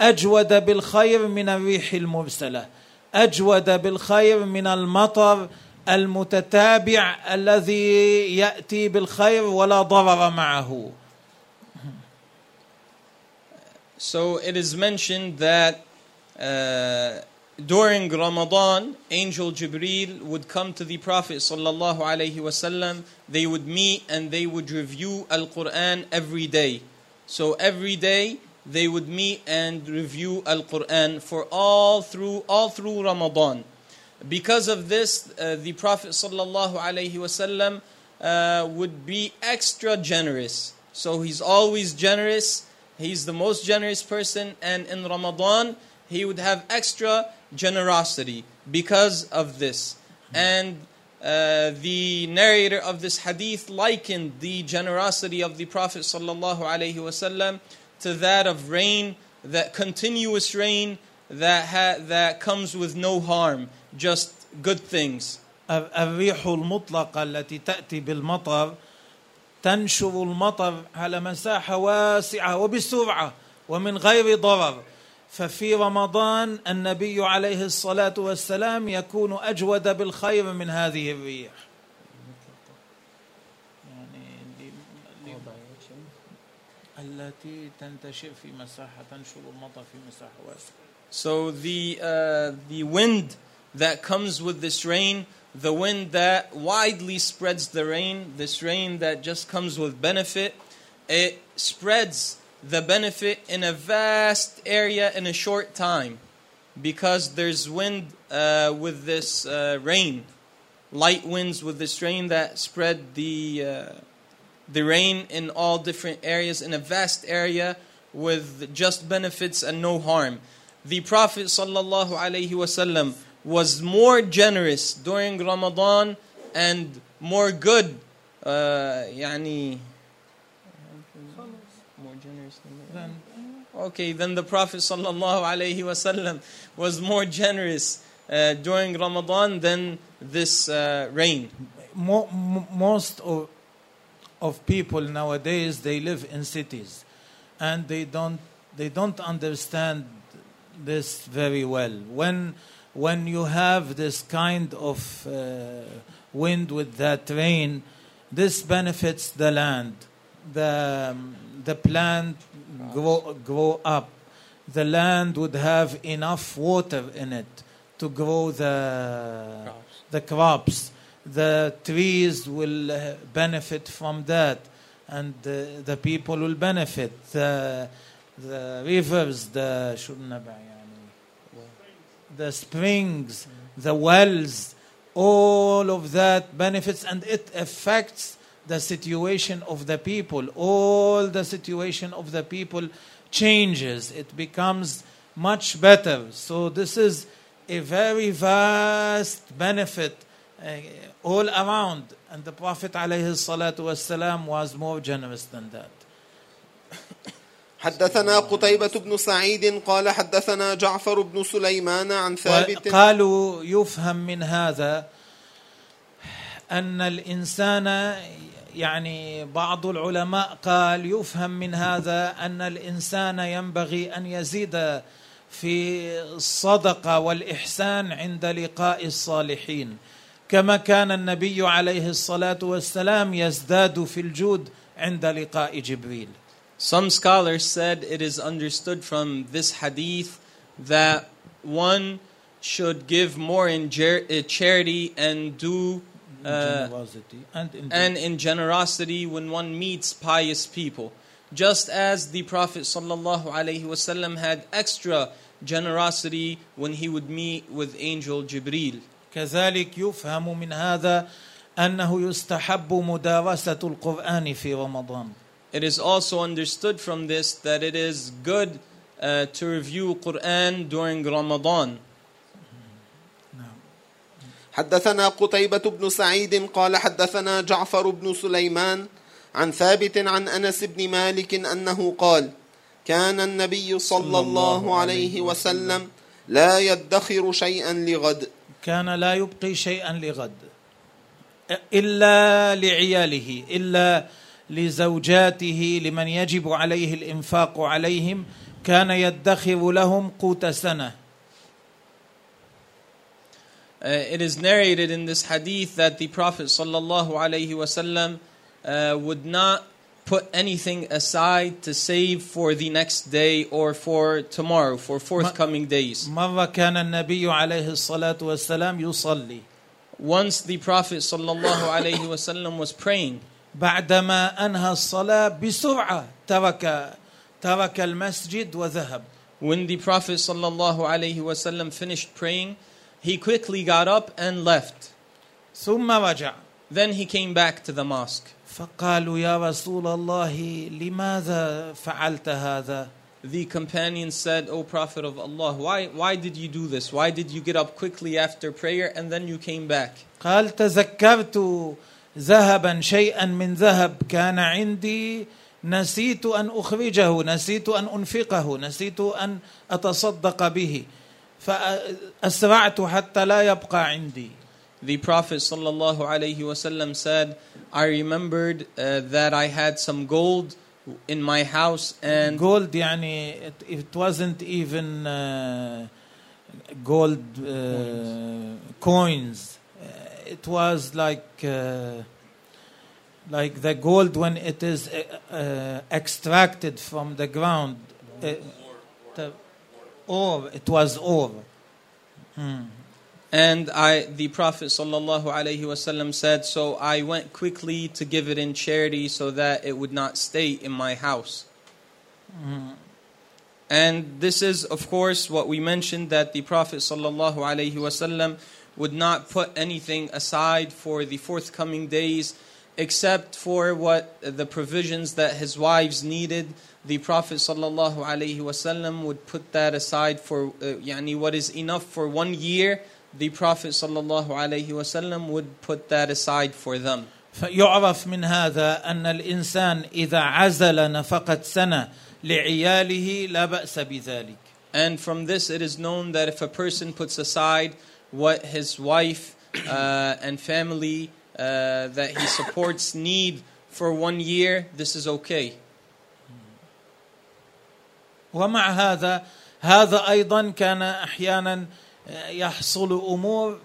أجود بالخير من الريح المرسلة أجود بالخير من المطر المتتابع الذي يأتي بالخير ولا ضرر معه. So it is mentioned that uh, during Ramadan, Angel Jibril would come to the Prophet sallallahu alaihi wasallam. They would meet and they would review Al Quran every day. So every day they would meet and review Al Quran for all through all through Ramadan. Because of this, uh, the Prophet sallallahu alaihi wasallam uh, would be extra generous. So he's always generous. He's the most generous person, and in Ramadan he would have extra generosity because of this. And uh, the narrator of this hadith likened the generosity of the Prophet sallallahu alaihi wasallam to that of rain, that continuous rain that ha- that comes with no harm, just good things. الريح المطلقة التي تأتي بالمطر تنشر المطر على مساحة واسعة وبسرعة ومن غير ضرر ففي رمضان النبي عليه الصلاة والسلام يكون أجود بالخير من هذه الريح يعني التي تنتشر في مساحة تنشر المطر في مساحة واسعة So the uh, the wind that comes with this rain, the wind that widely spreads the rain, this rain that just comes with benefit, it spreads the benefit in a vast area in a short time, because there's wind uh, with this uh, rain, light winds with this rain that spread the uh, the rain in all different areas in a vast area with just benefits and no harm. The Prophet sallallahu alaihi wasallam was more generous during Ramadan and more good. Uh, يعني Okay, then the Prophet sallallahu alaihi wasallam was more generous uh, during Ramadan than this uh, rain. mo- mo- most of, of people nowadays they live in cities and they don't they don't understand this very well when when you have this kind of uh, wind with that rain this benefits the land the the plant grow, grow up. The land would have enough water in it to grow the crops. the crops. The trees will uh, benefit from that, and the, the people will benefit. The, the rivers, the the springs, mm-hmm. the wells, all of that benefits, and it affects the situation of the people all the situation of the people changes it becomes much better so this is a very vast benefit uh, all around and the prophet alayhi salatu wasalam was more generous than that حدثنا قتيبة بن سعيد قال حدثنا جعفر بن سليمان عن ثابت قالوا يفهم من هذا ان الانسان يعني بعض العلماء قال يفهم من هذا أن الإنسان ينبغي أن يزيد في الصدقة والإحسان عند لقاء الصالحين. كما كان النبي عليه الصلاة والسلام يزداد في الجود عند لقاء جبريل. Some scholars said it is understood from this hadith that one should give more in uh, charity and do generosity and in and in generosity when one meets pious people. Just as the Prophet sallallahu alaihi wasallam had extra generosity when he would meet with angel Jibril. كذلك يفهم من هذا انه يستحب مدارسه القران في رمضان It is also understood from this that it is good uh, to review Quran during Ramadan. حدثنا قتيبة بن سعيد قال حدثنا جعفر بن سليمان عن ثابت عن أنس بن مالك أنه قال كان النبي صلى الله عليه وسلم لا يدخر شيئا لغد. كان لا يبقي شيئا لغد إلا لعياله إلا لزوجاته لمن يجب عليه الإنفاق عليهم. كان يدخر لهم قوت سنة. Uh, it is narrated in this hadith that the Prophet sallallahu alaihi wasallam uh, would not put anything aside to save for the next day or for tomorrow, for forthcoming days. مره كان النبي عليه الصلاه والسلام يصلي Once the Prophet sallallahu alaihi wasallam was praying, بعدما انهى الصلاه بسرعه ترك ترك المسجد وذهب when the Prophet sallallahu alaihi wasallam finished praying, he quickly got up and left. ثم رجع Then he came back to the mosque. فقالوا يا رسول الله لماذا فعلت هذا the companions said, O Prophet of Allah, why, why did you do this? Why did you get up quickly after prayer and then you came back? قال تذكرت ذهبا شيئا من ذهب كان عندي نسيت ان اخرجه نسيت ان انفقه نسيت ان اتصدق به فاسرعت حتى لا يبقى عندي The Prophet sallallahu alaihi wasallam said, I remembered uh, that I had some gold in my house and gold يعني it, it wasn't even uh, gold uh, coins Uh, it was like uh, like the gold when it is uh, uh, extracted from the ground uh, the ore it was ore Hmm. And I, the Prophet sallallahu alaihi wasallam said, so I went quickly to give it in charity so that it would not stay in my house. And this is, of course, what we mentioned that the Prophet sallallahu alaihi wasallam would not put anything aside for the forthcoming days, except for what the provisions that his wives needed The Prophet sallallahu alaihi wasallam would put that aside for, uh, yani what is enough for one year the Prophet sallallahu alaihi wasallam would put that aside for them. فيعرف من هذا ان الانسان اذا عزل نفقه سنه لعياله لا باس بذلك And from this, it is known that if a person puts aside what his wife uh, and family uh, that he supports need for one year, this is okay. ومع هذا هذا ايضا كان احيانا يحصل امور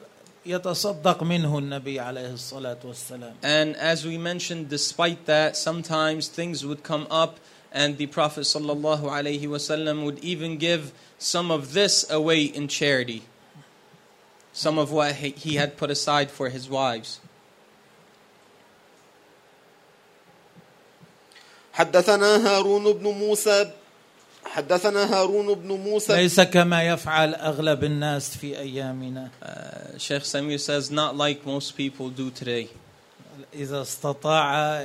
يتصدق منه النبي عليه الصلاه والسلام And as we mentioned, despite that, sometimes things would come up, and the Prophet sallallahu alaihi wasallam would even give some of this away in charity, some of what he he had put aside for his wives. حدثنا هارون بن موسى حدثنا هارون بن موسى. ليس كما يفعل أغلب الناس في أيامنا. Uh, Sheikh Samir says, not like most people do today. إذا استطاع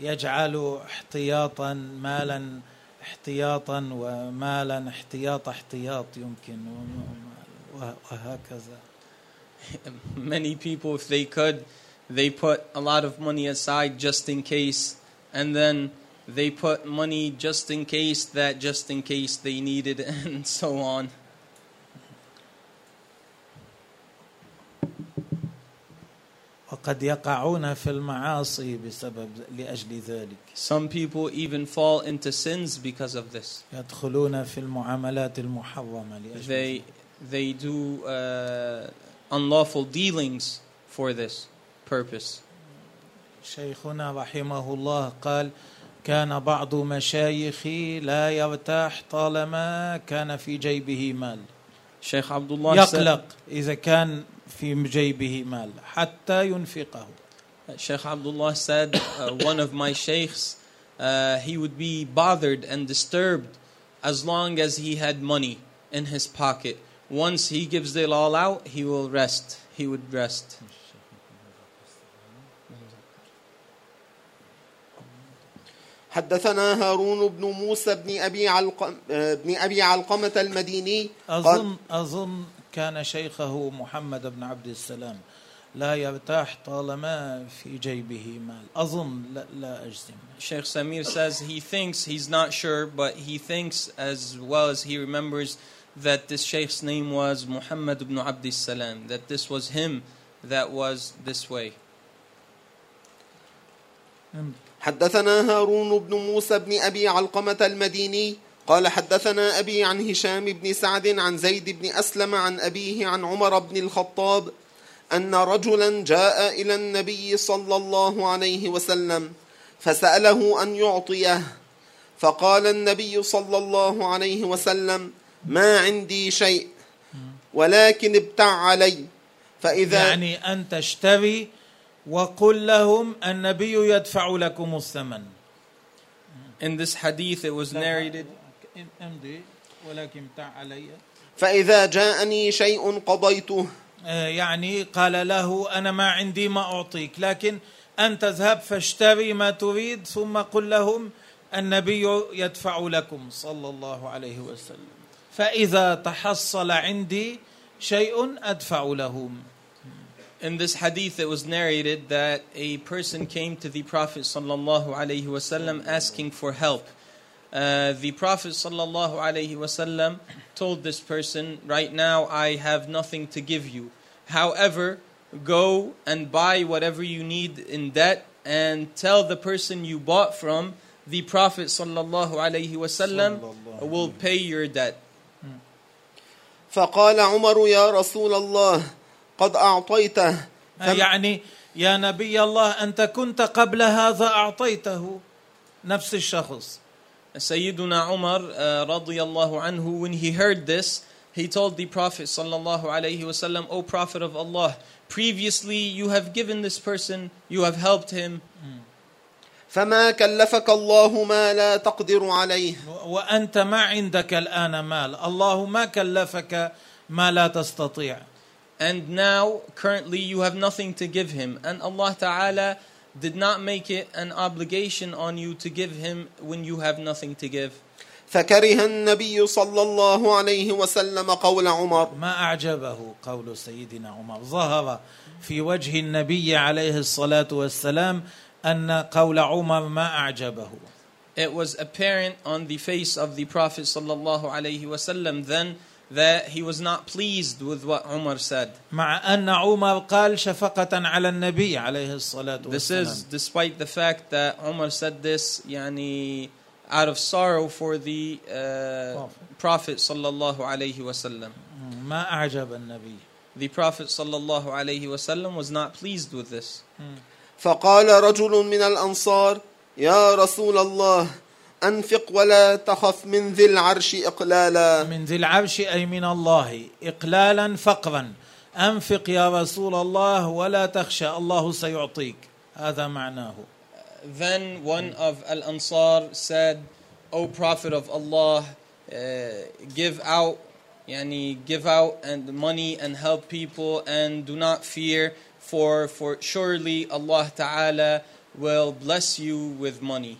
يجعل احتياطا مالا احتياطا ومالا احتياط احتياط يمكن وه- وهكذا. Many people, if they could, they put a lot of money aside just in case, and then they put money just in case that just in case they needed, and so on. وقد يقعون في المعاصي بسبب لاجل ذلك Some people even fall into sins because of this. يدخلون في المعاملات المحرمه لاجل They they do uh, unlawful dealings for this purpose. شيخنا رحمه الله قال كان بعض مشايخي لا يرتاح طالما كان في جيبه مال Sheikh Abdullah said, يقلق اذا كان في جيبه مال حتى ينفقه Sheikh Abdullah said, uh, one of my sheikhs, uh, he would be bothered and disturbed as long as he had money in his pocket. Once he gives it all out, he will rest. He would rest. حدثنا هارون بن موسى بن ابي علقم بن ابي علقمه المديني قال اظن اظن كان شيخه محمد بن عبد السلام لا يرتاح طالما في جيبه مال اظن لا, لا اجزم Sheikh Samir says he thinks, he's not sure, but he thinks as well as he remembers that this sheikh's name was Muhammad ibn Abdis Salam, that this was him that was this way. حدثنا هارون بن موسى بن أبي علقمة المديني قال حدثنا أبي عن هشام بن سعد عن زيد بن أسلم عن أبيه عن عمر بن الخطاب أن رجلا جاء إلى النبي صلى الله عليه وسلم فسأله أن يعطيه. فقال النبي صلى الله عليه وسلم ما عندي شيء ولكن ابتع علي فإذا يعني أن تشتري وقل لهم النبي يدفع لكم الثمن. In this hadith, it was narrated. امضي ولكن بتاع علي. فإذا جاءني شيء قضيته. آه، يعني قال له أنا ما عندي ما أعطيك لكن أنت اذهب فاشتري ما تريد ثم قل لهم النبي يدفع لكم. صلى الله عليه وسلم. فإذا تحصل عندي شيء أدفع لهم. In this hadith, it was narrated that a person came to the Prophet sallallahu alaihi wasallam asking for help. Uh, the Prophet sallallahu alaihi wasallam told this person, "Right now, I have nothing to give you. However, go and buy whatever you need in debt, and tell the person you bought from, the Prophet sallallahu alaihi wasallam Sallallahu will pay your debt." فقال عمر يا رسول الله قد أعطيته. يعني يا نبي الله أنت كنت قبل هذا أعطيته. نفس الشخص. سيدنا عمر آه، رضي الله عنه when he heard this he told the prophet صلى الله عليه وسلم O prophet of Allah previously you have given this person you have helped him. فما كلفك الله ما لا تقدر عليه. وأنت ما عندك الآن مال. الله ما كلفك ما لا تستطيع. and now currently you have nothing to give him. And Allah Ta'ala did not make it an obligation on you to give him when you have nothing to give. فكره النبي صلى الله عليه وسلم قول عمر ما أعجبه قول سيدنا عمر ظهر في وجه النبي عليه الصلاة والسلام أن قول عمر ما أعجبه it was apparent on the face of the Prophet sallallahu alaihi wasallam then that he was not pleased with what Umar said. مع أن عمر قال شفقة على النبي عليه الصلاة This is والسلام despite the fact that Umar said this yani, out of sorrow for the uh, Prophet sallallahu alaihi wasallam. ما أعجب النبي The Prophet sallallahu alaihi wasallam was not pleased with this. فقال رجل من الأنصار يا رسول الله أنفق ولا تخف من ذي العرش إقلالا من ذي العرش أي من الله إقلالا فقرا أنفق يا رسول الله ولا تخشى الله سيعطيك هذا معناه Then one of Al Ansar said, O Prophet of Allah, uh, give out, yani give out and money and help people and do not fear, for for surely Allah Ta'ala will bless you with money.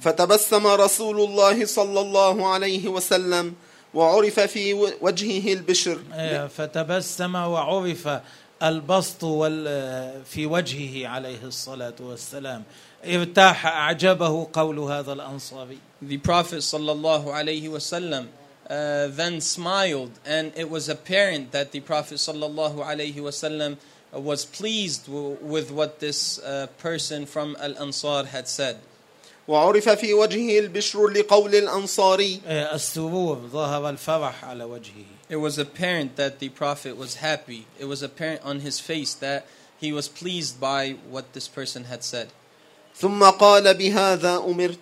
فتبسم رسول الله صلى الله عليه وسلم وعرف في وجهه البشر. إيه، فتبسم وعرف البسط في وجهه عليه الصلاة والسلام. ارتاح أعجبه قول هذا الأنصاري. The Prophet صلى الله عليه وسلم Uh, then smiled, and it was apparent that the Prophet صلى الله عليه وسلم was pleased with what this uh, person from Al Ansar had said. وعرف في وجهه البشر لقول الأنصاري إيه، السرور ظهر الفرح على وجهه It was apparent that the Prophet was happy. It was apparent on his face that he was pleased by what this person had said. ثم قال بهذا أمرت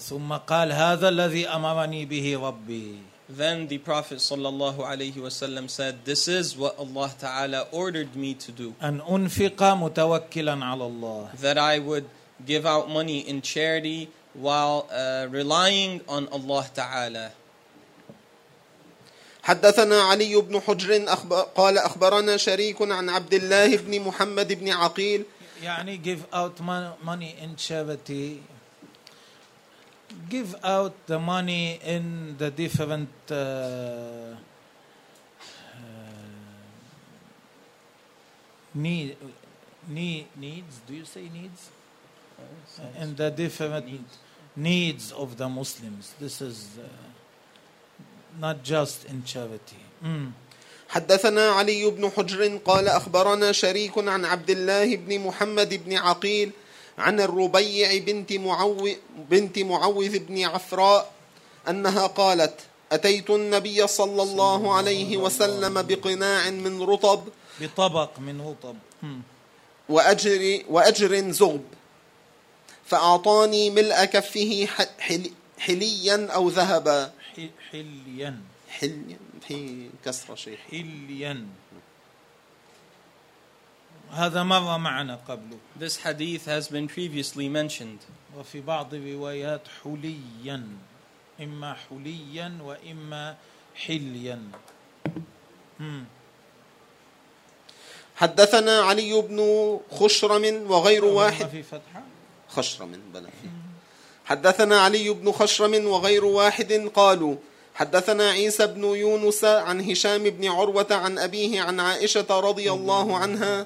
ثم قال هذا الذي أمرني به ربي Then the Prophet sallallahu alaihi wasallam said, "This is what Allah Taala ordered me to do." أن أنفق متوكلا على الله that I would give out money in charity while uh, relying on Allah Ta'ala. حدثنا علي بن حجر أخبر قال أخبرنا شريك عن عبد الله بن محمد بن عقيل يعني give out mon- money in charity give out the money in the different uh, uh, need, need needs do you say needs In the different needs of the Muslims. This is uh, not just in charity. Mm. حدثنا علي بن حجر قال أخبرنا شريك عن عبد الله بن محمد بن عقيل عن الربيع بنت معوذ بنت معوذ بن عفراء أنها قالت أتيت النبي صلى الله عليه وسلم بقناع من رطب. بطبق من رطب. Mm. وأجر وأجر زغب. فأعطاني ملء كفه ح- حل- حليا أو ذهبا. ح- حليا. حليا. في كسر شيء حليا. هذا مر معنا قبله This hadith has been previously mentioned. وفي بعض الروايات حليا. إما حليا وإما حليا. مم. حدثنا علي بن خشرم وغير واحد. في فتحة؟ خشرم فيه. حدثنا علي بن خشرم وغير واحد قالوا حدثنا عيسى بن يونس عن هشام بن عروة عن أبيه عن عائشة رضي الله عنها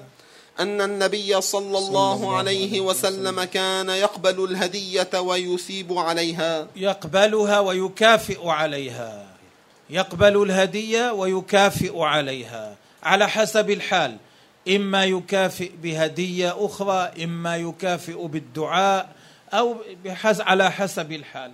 أن النبي صلى الله عليه وسلم. كان يقبل الهدية ويثيب عليها. يقبلها ويكافئ عليها. يقبل الهدية ويكافئ عليها. على حسب الحال. اما يكافئ بهديه اخرى اما يكافئ بالدعاء او بحس على حسب الحال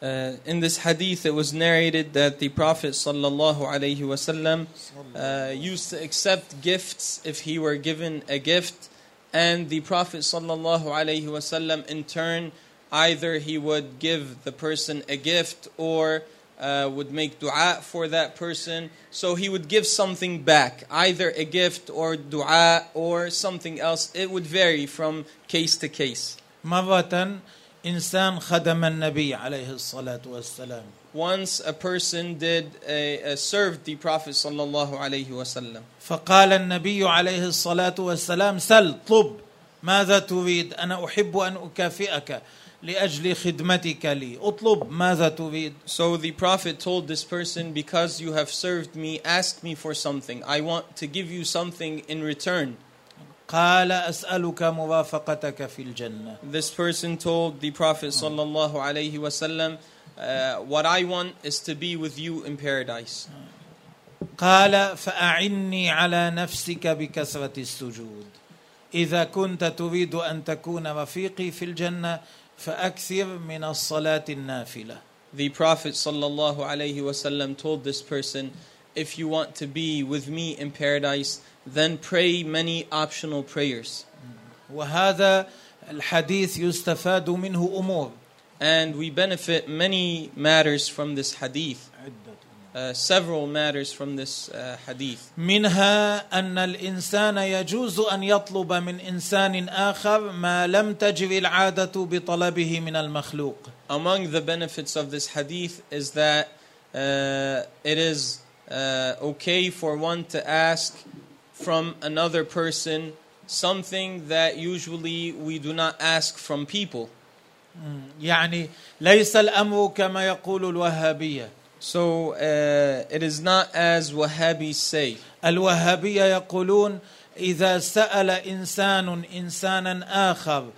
Uh, in this hadith, it was narrated that the Prophet sallallahu alaihi wasallam uh, used to accept gifts if he were given a gift, and the Prophet sallallahu alaihi wasallam in turn either he would give the person a gift or uh, would make dua for that person. So he would give something back, either a gift or dua or something else. It would vary from case to case. مره انسان خدم النبي عليه الصلاه والسلام Once a person did a, a served the Prophet sallallahu alaihi wasallam. فقال النبي عليه الصلاه والسلام سل طب ماذا تريد انا احب ان اكافئك لاجل خدمتك لي اطلب ماذا تريد So the Prophet told this person, Because you have served me, ask me for something. I want to give you something in return. قال اسالك مرافقتك في الجنه This person told the Prophet sallallahu alaihi wasallam, uh, What I want is to be with you in paradise. قال فاعني على نفسك بكثره السجود اذا كنت تريد ان تكون رفيقي في الجنه فاكثر من الصلاه النافله The Prophet sallallahu alaihi wasallam told this person, If you want to be with me in paradise, then pray many optional prayers. وهذا الحديث يستفاد منه امور And we benefit many matters from this hadith. Uh, several matters from this uh, hadith. منها ان الانسان يجوز ان يطلب من انسان اخر ما لم تجر العاده بطلبه من المخلوق Among the benefits of this hadith is that uh, it is uh, okay for one to ask from another person something that usually we do not ask from people. يعني ليس الامر كما يقول الوهابيه So uh, it is not as Wahhabis say. الوهابيه يقولون اذا سال انسان انسانا اخر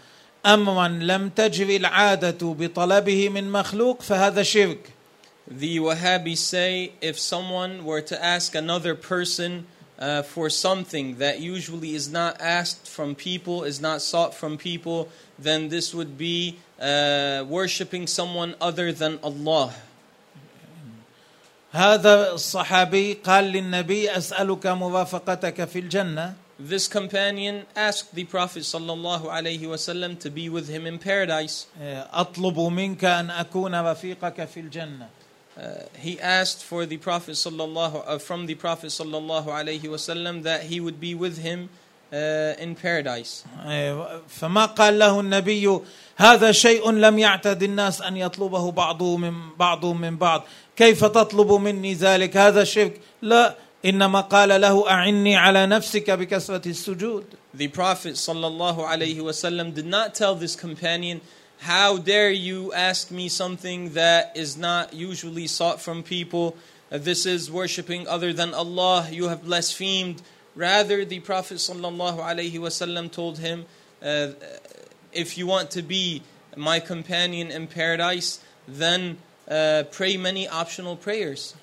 امرا لم تجر العاده بطلبه من مخلوق فهذا شرك The Wahhabis say if someone were to ask another person uh, for something that usually is not asked from people, is not sought from people, then this would be uh, worshipping someone other than Allah. هذا الصحابي قال للنبي اسالك مرافقتك في الجنه This companion asked the Prophet sallallahu alaihi wasallam to be with him in paradise. اطلب منك ان اكون رفيقك في الجنه Uh, he asked for the Prophet sallallahu uh, from the Prophet sallallahu alaihi wasallam that he would be with him uh, in paradise. فما قال له النبي هذا شيء لم يعتد الناس ان يطلبه بعضهم من بعضهم من بعض كيف تطلب مني ذلك هذا شرك لا انما قال له اعني على نفسك بكثره السجود The Prophet sallallahu alaihi wasallam did not tell this companion, "How dare you ask me something that is not usually sought from people? Uh, This is worshiping other than Allah. You have blasphemed." Rather, the Prophet sallallahu alaihi wasallam told him, uh, "If you want to be my companion in paradise, then uh, pray many optional prayers."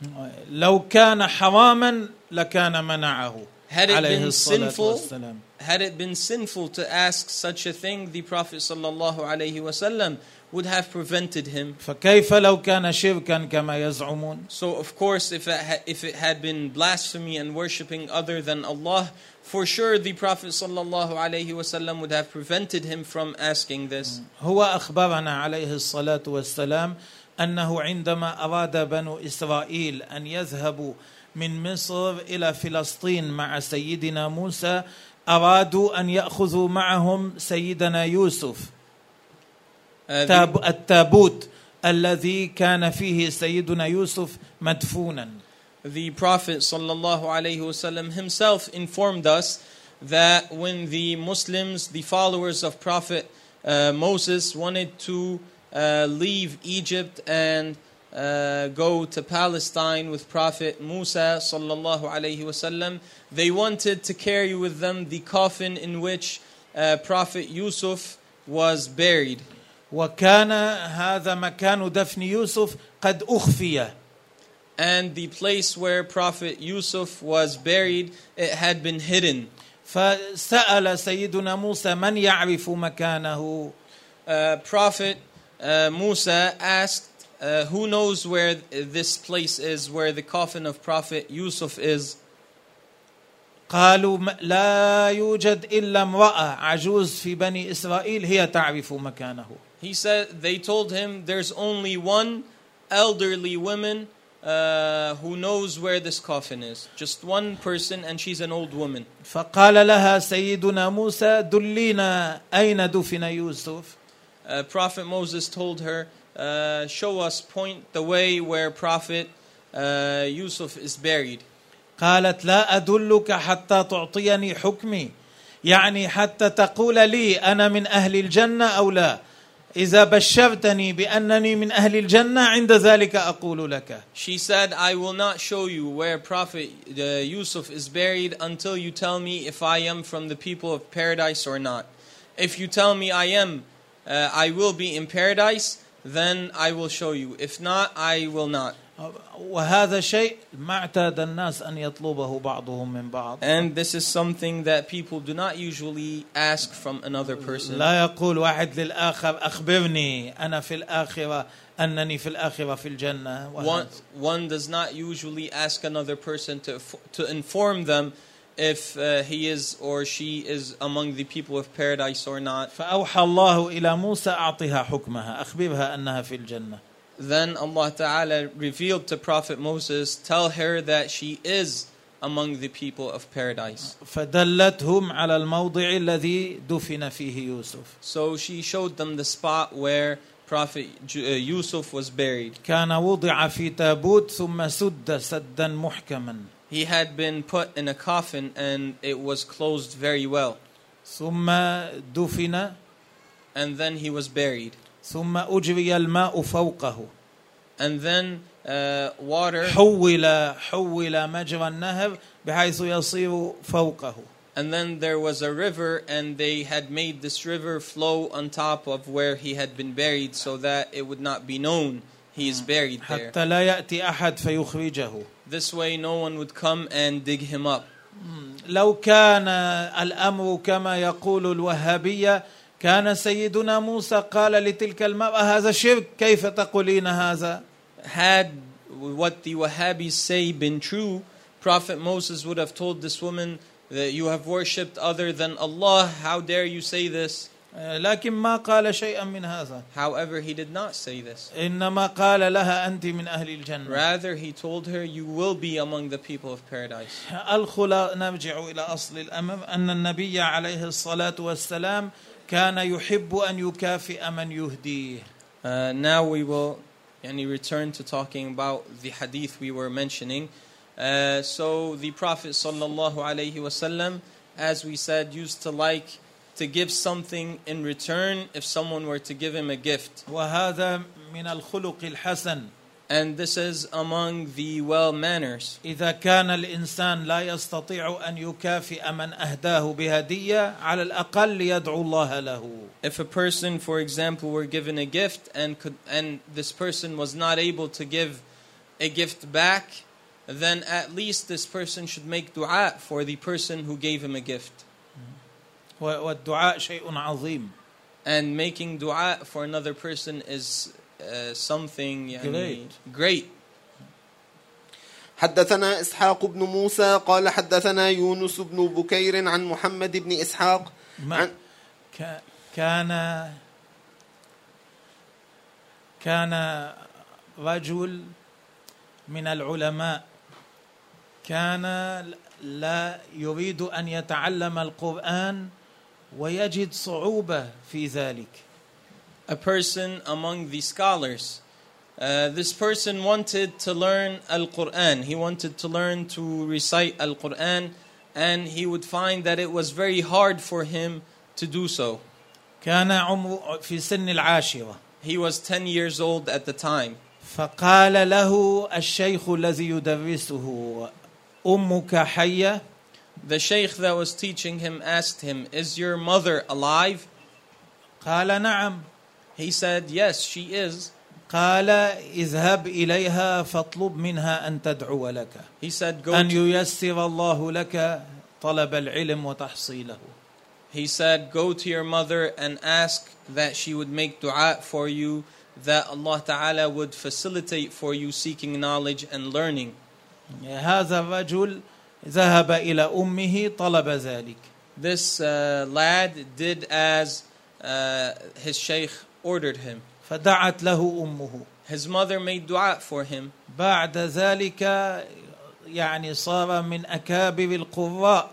لو كان حراما لكان منعه Had it عليه been الصلاه sinful, والسلام had it been sinful to ask such a thing, the Prophet sallallahu alaihi wasallam would have prevented him. فكيف لو كان شركا كما يزعمون So of course, if it, ha- if it had been blasphemy and worshiping other than Allah, for sure the Prophet sallallahu alaihi wasallam would have prevented him from asking this. هو أخبرنا عليه الصلاة والسلام أنه عندما أراد بنو إسرائيل أن يذهبوا من مصر إلى فلسطين مع سيدنا موسى أرادوا أن يأخذوا معهم سيدنا يوسف Uh, التابوت الذي كان فيه سيدنا يوسف مدفونا The Prophet sallallahu alaihi wasallam himself informed us that when the Muslims, the followers of Prophet uh, Moses, wanted to uh, leave Egypt and uh, go to Palestine with Prophet Musa sallallahu alaihi wasallam. They wanted to carry with them the coffin in which uh, Prophet Yusuf was buried. وكان هذا مكان دفن يوسف قد أخفي And the place where Prophet Yusuf was buried, it had been hidden. فسأل سيدنا موسى من يعرف مكانه Uh, Prophet uh, Musa asked, uh, Who knows where this place is, where the coffin of Prophet Yusuf is? قالوا م- لا يوجد إلا امرأة عجوز في بني إسرائيل هي تعرف مكانه He said, They told him, There's only one elderly woman uh, who knows where this coffin is. Just one person, and she's an old woman. فقال لها سيدنا موسى دلينا أين دفن يوسف Uh, Prophet Moses told her, uh, Show us, point the way where Prophet uh, Yusuf is buried. قالت لا أدلك حتى تعطيني حكمي يعني حتى تقول لي أنا من أهل الجنة أو لا إذا بشرتني بأنني من أهل الجنة عند ذلك أقول لك She said, I will not show you where Prophet uh, Yusuf is buried until you tell me if I am from the people of paradise or not. If you tell me I am, uh, I will be in paradise, then I will show you. If not, I will not. وهذا شيء ما اعتاد الناس أن يطلبه بعضهم من بعض And this is something that people do not usually ask from another person. لا يقول واحد للآخر أخبرني أنا في الآخرة أنني في الآخرة في الجنة One, وهذا. one does not usually ask another person to, to inform them if uh, he is or she is among the people of paradise or not. فأوحى الله إلى موسى أعطها حكمها أخبرها أنها في الجنة Then Allah Ta'ala revealed to Prophet Moses, Tell her that she is among the people of paradise. فدلتهم على الموضع الذي دفن فيه يوسف So she showed them the spot where Prophet Ju- uh, Yusuf was buried. كان وضع في تابوت ثم سد سدا محكما He had been put in a coffin and it was closed very well. ثم دفن And then he was buried. ثم أجري الماء فوقه And then uh, water حول حول مجرى النهر بحيث يصير فوقه And then there was a river, and they had made this river flow on top of where he had been buried so that it would not be known he is buried there. حتى لا يأتي أحد فيخرجه This way, no one would come and dig him up. لو كان الأمر كما يقول الوهابية كان سيدنا موسى قال لتلك المرأة هذا شرك كيف تقولين هذا Had what the Wahhabis say been true, Prophet Moses would have told this woman that you have worshipped other than Allah. How dare you say this? لكن ما قال شيئا من هذا However, he did not say this. إنما قال لها أنت من أهل الجنة Rather, he told her, You will be among the people of paradise. الخلا نرجع إلى أصل الأمر أن النبي عليه الصلاة والسلام كان يحب أن يكافئ من يهديه Uh, now we will yani, return to talking about the hadith we were mentioning. Uh, so the Prophet sallallahu alaihi wasallam, as we said, used to like to give something in return if someone were to give him a gift. وهذا من الخلق الحسن And this is among the well manners. إذا كان الإنسان لا يستطيع أن يكافئ من أهداه بهدية على الأقل يدعو الله له If a person, for example, were given a gift and could, and this person was not able to give a gift back, then at least this person should make dua for the person who gave him a gift. و- والدعاء شيء عظيم And making dua for another person is uh, something يعني, great. حدثنا إسحاق بن موسى قال حدثنا يونس بن بكير عن محمد بن إسحاق. ما عن ك- كان كان رجل من العلماء. كان لا يريد أن يتعلم القرآن ويجد صعوبة في ذلك. A person among the scholars. Uh, this person wanted to learn Al Quran. He wanted to learn to recite Al Quran, and he would find that it was very hard for him to do so. كان عمره في سن العاشره He was 10 years old at the time. فقال له الشيخ الذي يدرسه امك حيه The sheikh that was teaching him asked him, Is your mother alive? قال نعم He said, Yes, she is. قال اذهب اليها فاطلب منها ان تدعو لك He said, Go ان to, ييسر الله لك طلب العلم وتحصيله he said, Go to your mother and ask that she would make dua for you, that Allah Ta'ala would facilitate for you seeking knowledge and learning. هذا الرجل ذهب الى امه طلب ذلك This uh, lad did as uh, his sheikh ordered him. فدعت له امه His mother made dua for him. بعد ذلك يعني صار من اكابر القراء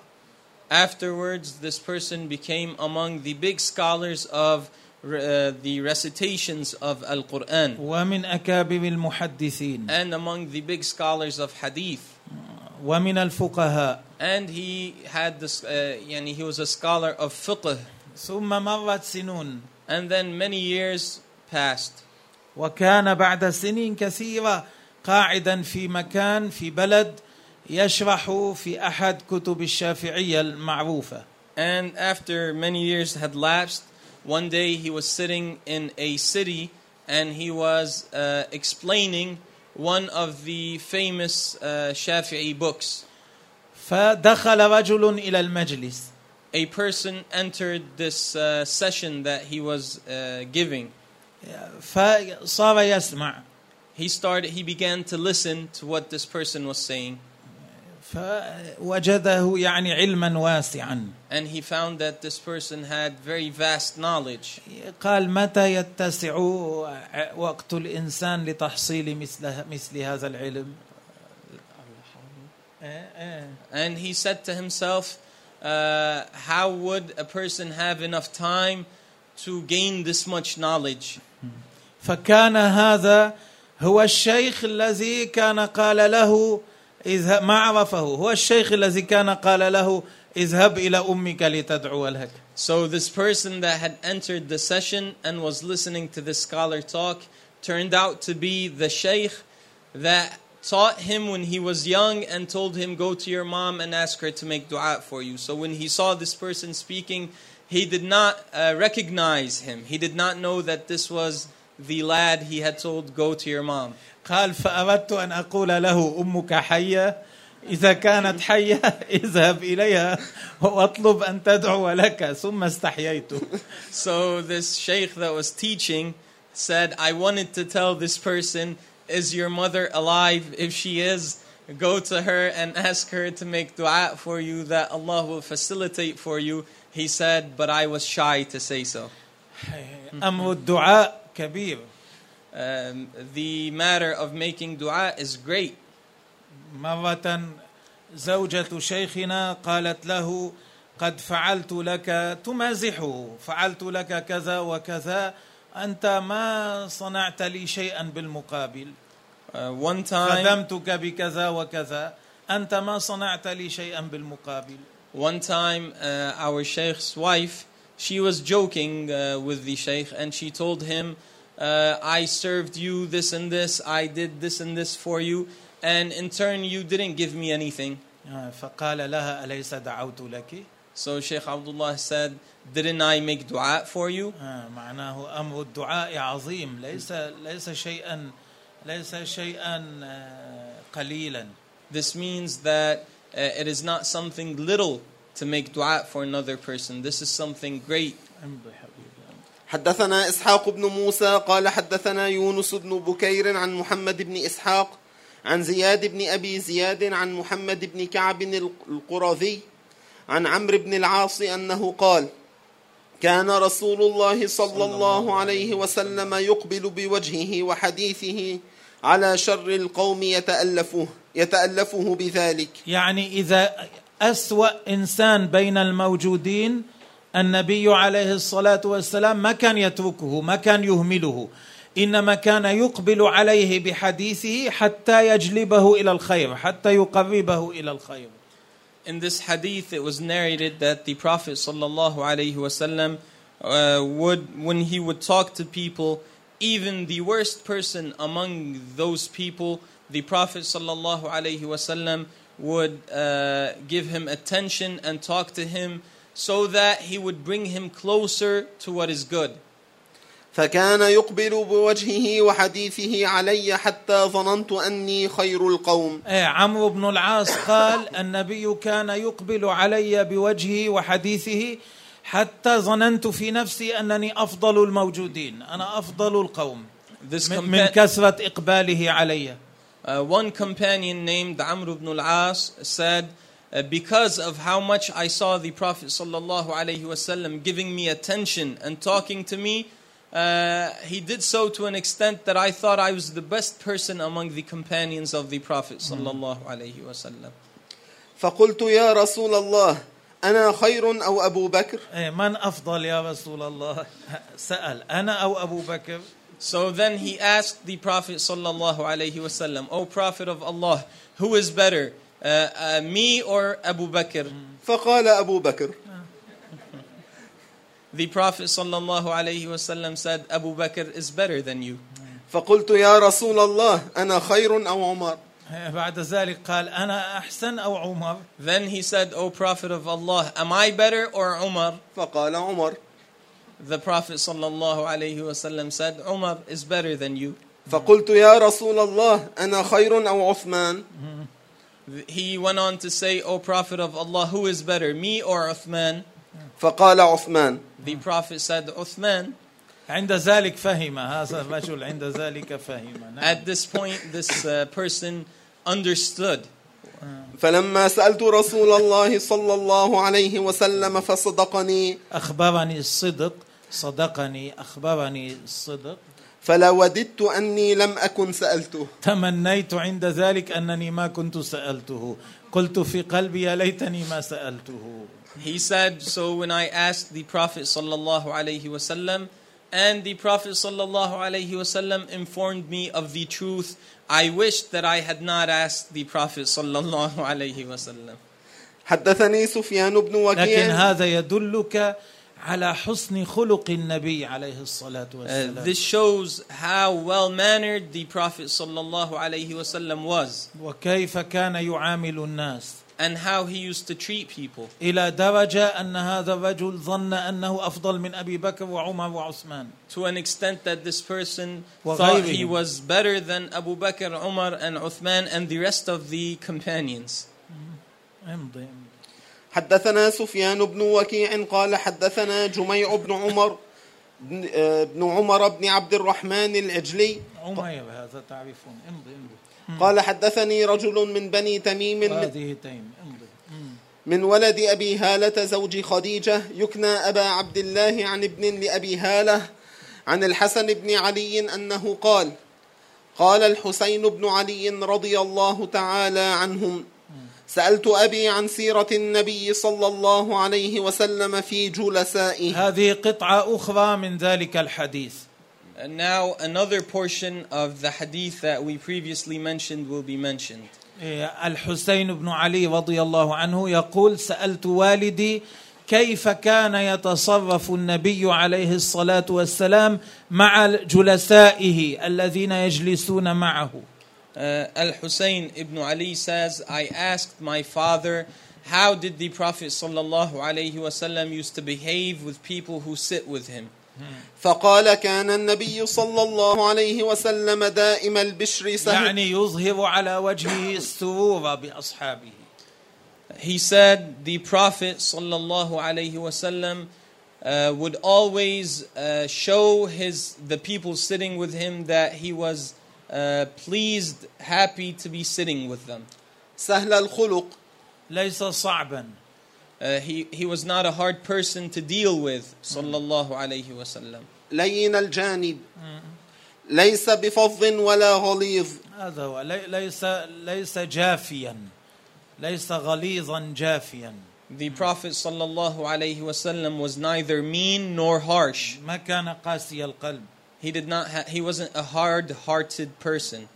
Afterwards, this person became among the big scholars of uh, the recitations of Al Quran ومن اكابر المحدثين and among the big scholars of Hadith. ومن الفقهاء And he had this, uh, yani he was a scholar of fiqh. ثم مرت سنون And then many years passed. وكان بعد سنين كثيره قاعدا في مكان في بلد يشرح في احد كتب الشافعيه المعروفه And after many years had lapsed, one day he was sitting in a city and he was uh, explaining one of the famous uh, Shafi'i books. فدخل رجل الى المجلس A person entered this uh, session that he was uh, giving. فصار يسمع He started. He began to listen to what this person was saying, فوجده يعني علما واسعا and he found that this person had very vast knowledge. قال متى يتسع وقت الانسان لتحصيل مثل مثل هذا العلم إيه، إيه. And he said to himself, uh, How would a person have enough time to gain this much knowledge? فكان هذا هو الشيخ الذي كان قال له اذهب ما عرفه هو الشيخ الذي كان قال له اذهب الى امك لتدعو لك So, this person that had entered the session and was listening to this scholar talk turned out to be the sheikh that taught him when he was young and told him, Go to your mom and ask her to make dua for you. So, when he saw this person speaking, he did not uh, recognize him. He did not know that this was the lad he had told, Go to your mom. قال فاردت ان اقول له امك حيه اذا كانت حيه اذهب اليها واطلب ان تدعو لك ثم استحييت So this sheikh that was teaching said, I wanted to tell this person, is your mother alive? If she is, go to her and ask her to make dua for you that Allah will facilitate for you. He said, but I was shy to say so. امر الدعاء كبير Um, the matter of making dua is great. مرة زوجة شيخنا قالت له قد فعلت لك تمازحه فعلت لك كذا وكذا أنت ما صنعت لي شيئا بالمقابل Uh, one time, خدمتك بكذا وكذا أنت ما صنعت لي شيئا بالمقابل one time, uh, our sheikh's wife, she was joking uh, with the sheikh, and she told him, uh, "I served you this and this. I did this and this for you, and in turn, you didn't give me anything." آه، فقال لها أليس دعوت لك So Sheikh Abdullah said, "Didn't I make dua for you?" آه، معناه أمر الدعاء عظيم ليس ليس شيئا ليس شيئا آه، قليلا This means that uh, it is not something little to make dua for another person. This is something great. امضي حبيبي حدثنا إسحاق بن موسى قال حدثنا يونس بن بكير عن محمد بن إسحاق عن زياد بن أبي زياد عن محمد بن كعب القرظي عن عمرو بن العاص أنه قال كان رسول الله صلى الله عليه وسلم. يقبل بوجهه وحديثه على شر القوم يتألفه يتألفه بذلك. يعني إذا أسوأ إنسان بين الموجودين النبي عليه الصلاة والسلام ما كان يتركه ما كان يهمله إنما كان يقبل عليه بحديثه حتى يجلبه إلى الخير حتى يقربه إلى الخير. In this hadith, it was narrated that the Prophet sallallahu alaihi wasallam uh, would, when he would talk to people, even the worst person among those people, the Prophet sallallahu alaihi wasallam would uh, give him attention and talk to him so that he would bring him closer to what is good. فكان يقبل بوجهه وحديثه علي حتى ظننت أني خير القوم. إيه عمرو بن العاص قال النبي كان يقبل علي بوجهه وحديثه حتى ظننت في نفسي أنني أفضل الموجودين أنا أفضل القوم This من كثرة إقباله علي. Uh, one companion named Amr ibn al-As said, uh, because of how much I saw the Prophet sallallahu alaihi wasallam giving me attention and talking to me, uh, he did so to an extent that I thought I was the best person among the companions of the Prophet sallallahu alaihi wasallam. فقلت يا رسول الله أنا خير أو أبو بكر إيه من أفضل يا رسول الله سأل أنا أو أبو بكر So then he asked the Prophet sallallahu alaihi wasallam, "O Prophet of Allah, who is better, uh, uh, me or Abu Bakr?" فقال أبو بكر The Prophet sallallahu alaihi wasallam said, "Abu Bakr is better than you." فقلت يا رسول الله أنا خير أو عمر إيه بعد ذلك قال أنا أحسن أو عمر Then he said, "O Prophet of Allah, am I better or Umar?" فقال عمر The Prophet sallallahu alaihi wasallam said, "Umar is better than you." فقلت يا رسول الله أنا خير أو عثمان He went on to say, "O Prophet of Allah, who is better, me or Uthman?" فقال عثمان The Prophet said, "Uthman." عند ذلك فهم هذا الرجل عند ذلك فهم نعم. At this point, this uh, person understood. فلما سألت رسول الله صلى الله عليه وسلم فصدقني أخبرني الصدق صدقني أخبرني الصدق فلوددت أني لم أكن سألته تمنيت عند ذلك أنني ما كنت سألته قلت في قلبي يا ليتني ما سألته He said, So when I asked the Prophet sallallahu alaihi wasallam, and the Prophet sallallahu alaihi wasallam informed me of the truth, I wished that I had not asked the Prophet sallallahu alaihi wasallam. حدثني سفيان بن لكن وكيع هذا يدلك على حسن خلق النبي عليه الصلاة Uh, والسلام this shows how well mannered the Prophet sallallahu alaihi wasallam was, وكيف كان يعامل الناس and how he used to treat people. إلى درجة أن هذا الرجل ظن أنه أفضل من أبي بكر وعمر وعثمان To an extent that this person وغيرهم. thought he was better than Abu Bakr, Umar, and Uthman, and the rest of the companions. امضي حدثنا سفيان بن وكيع قال حدثنا جميع بن عمر بن آه، بن عمر بن عبد الرحمن العجلي عمير هذا تعرفون امضي امضي. قال حدثني رجل من بني تميم. من- هذه تيم امضي. من ولد أبي هالة زوج خديجة. يكنى أبا عبد الله عن ابن لأبي هالة عن الحسن بن علي أنه قال قال الحسين بن علي رضي الله تعالى عنهم سألت أبي عن سيرة النبي صلى الله عليه وسلم في جلسائه. هذه قطعة أخرى من ذلك الحديث. And now another portion of the hadith that we previously mentioned will be mentioned. إيه، الحسين بن علي رضي الله عنه يقول سألت والدي كيف كان يتصرف النبي عليه الصلاة والسلام مع جلسائه الذين يجلسون معه Uh, Al Hussein ibn Ali says, I asked my father, how did the Prophet sallallahu alaihi wasallam used to behave with people who sit with him? فقال كان النبي صلى الله عليه وسلم دائم البشر سهل يعني يظهر على وجهه السرور بأصحابه He said the Prophet sallallahu alaihi wasallam uh, would always uh, show his the people sitting with him that he was uh, pleased, happy to be sitting with them. سهل الخلق ليس صعبا Uh, he, he was not a hard person to deal with, sallallahu alaihi wasallam. لين الجانب ليس بفظ ولا غليظ هذا هو لي- ليس ليس جافيا ليس غليظا جافيا The Prophet sallallahu alaihi wasallam was neither mean nor harsh. ما كان قاسي القلب He did not. Ha- he wasn't a hard-hearted person.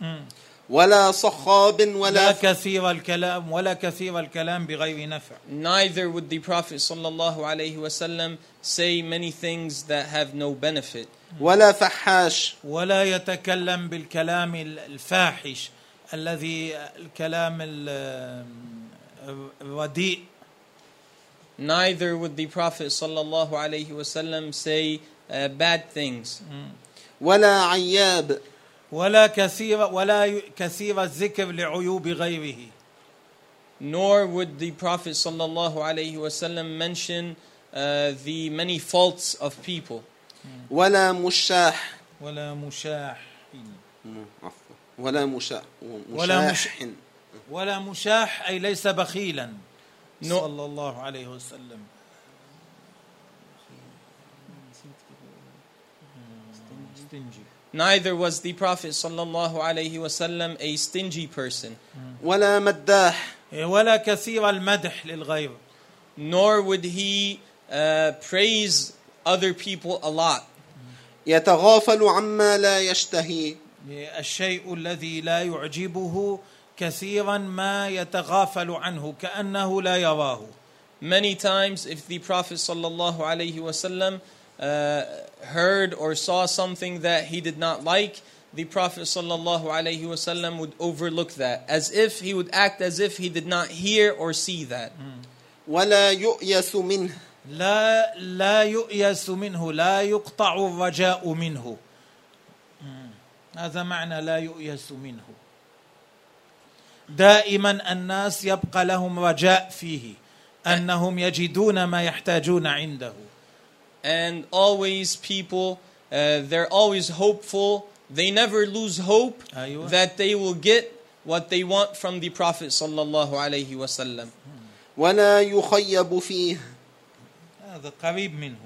ولا صخاب ولا لا كثير الكلام ولا كثير الكلام بغير نفع. Neither would the Prophet صلى الله عليه وسلم say many things that have no benefit. ولا فحاش ولا يتكلم بالكلام الفاحش الذي الكلام الرديء. Neither would the Prophet صلى الله عليه وسلم say uh, bad things. Mm. ولا عياب ولا كثير ولا كثير الذكر لعيوب غيره. Nor would the Prophet sallallahu alaihi wasallam mention uh, the many faults of people. ولا مشاح. ولا مشاح. عفوا. ولا مشاح ولا مش- مشاح. ولا مشاح أي ليس بخيلا. No. صلى الله عليه وسلم. Stingy. Neither was the Prophet sallallahu alaihi wasallam a stingy person. ولا مداح ولا كثير المدح للغير Nor would he uh, praise other people a lot. يتغافل عما لا يشتهي الشيء الذي لا يعجبه كثيرا ما يتغافل عنه كأنه لا يراه Many times, if the Prophet sallallahu alaihi wasallam uh, heard or saw something that he did not like, the Prophet sallallahu alaihi wasallam would overlook that, as if he would act as if he did not hear or see that. ولا يؤيس منه لا لا يؤيس منه لا يقطع الرجاء منه. هذا معنى لا يؤيس منه دائما الناس يبقى لهم رجاء فيه انهم يجدون ما يحتاجون عنده And always, people, uh, they're always hopeful. They never lose hope أيوة. that they will get what they want from the Prophet sallallahu alaihi wasallam. ولا يخيب فيه هذا قريب منه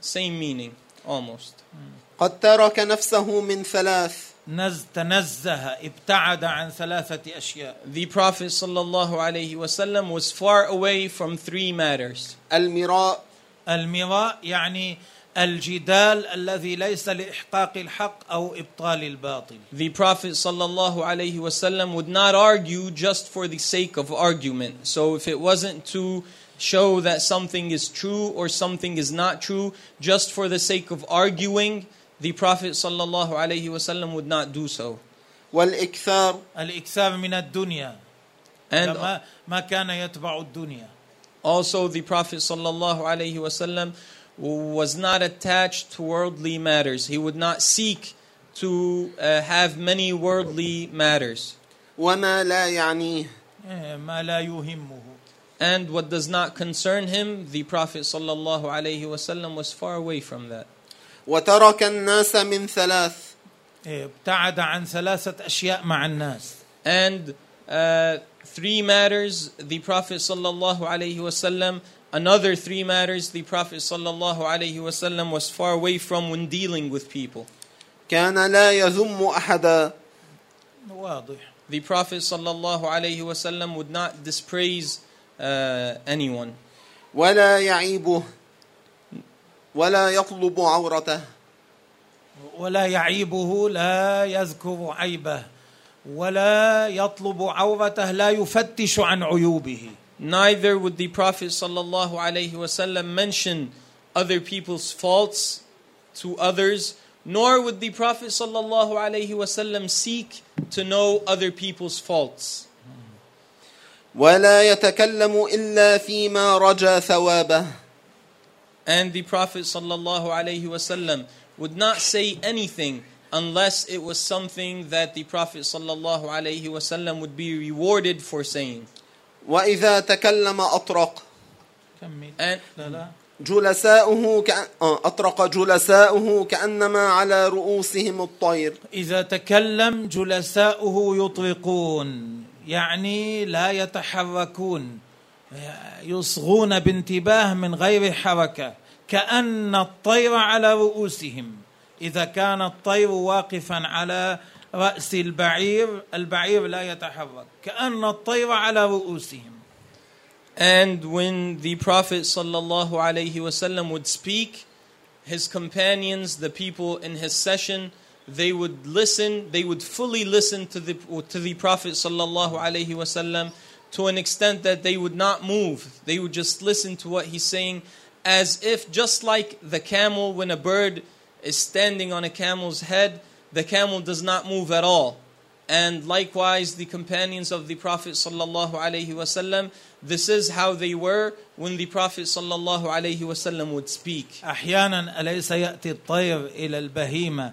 Same meaning, almost. قد ترك نفسه من ثلاث نز تنزه ابتعد عن ثلاثة أشياء The Prophet sallallahu alaihi wasallam was far away from three matters. المراء المراء يعني الجدال الذي ليس لإحقاق الحق أو إبطال الباطل The Prophet sallallahu alaihi wasallam would not argue just for the sake of argument. So if it wasn't to show that something is true or something is not true, just for the sake of arguing, the Prophet sallallahu alaihi wasallam would not do so. والإكثار الإكثار من الدنيا And ما ما كان يتبع الدنيا also the Prophet sallallahu alaihi wasallam was not attached to worldly matters. He would not seek to uh, have many worldly matters. وما لا يعنيه إيه، ما لا يهمه And what does not concern him, the Prophet sallallahu alaihi wasallam was far away from that. وترك الناس من ثلاث إيه، ابتعد عن ثلاثة أشياء مع الناس And uh, three matters, the Prophet sallallahu alaihi wasallam. Another three matters, the Prophet sallallahu alaihi wasallam was far away from when dealing with people. كان لا يذم أحدا واضح The Prophet sallallahu alaihi wasallam would not dispraise uh, anyone. ولا يعيبه ولا يطلب عورته ولا يعيبه لا يذكر عيبه ولا يطلب عورته لا يفتش عن عيوبه Neither would the Prophet sallallahu alaihi wasallam mention other people's faults to others, nor would the Prophet sallallahu alaihi wasallam seek to know other people's faults. ولا يتكلم إلا فيما رجا ثوابه And the Prophet sallallahu alaihi wasallam would not say anything unless it was something that the Prophet sallallahu alaihi wasallam would be rewarded for saying. وإذا تكلم أطرق. And لا لا. جلساؤه كأن... آه، أطرق جلساؤه كأنما على رؤوسهم الطير. إذا تكلم جلساؤه يطرقون يعني لا يتحركون. يصغون بانتباه من غير حركة كأن الطير على رؤوسهم. إذا كان الطير واقفا على رأس البعير البعير لا يتحرك كأن الطير على رؤوسهم And when the Prophet sallallahu alaihi wasallam would speak, his companions, the people in his session, they would listen, they would fully listen to the to the Prophet sallallahu alaihi wasallam to an extent that they would not move. They would just listen to what he's saying as if just like the camel when a bird is standing on a camel's head, the camel does not move at all. And likewise the companions of the Prophet sallallahu alaihi wasallam, this is how they were when the Prophet sallallahu alaihi wasallam would speak. احيانا اليس ياتي الطير الى البهيمه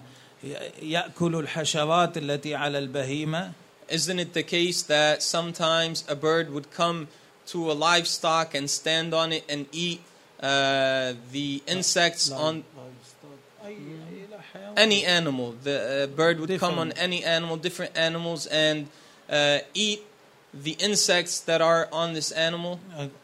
ياكل الحشرات التي على البهيمه Isn't it the case that sometimes a bird would come to a livestock and stand on it and eat uh, the insects on any animal? The uh, bird would come on Different. any animal, different animals, and uh, eat the insects that are on this animal.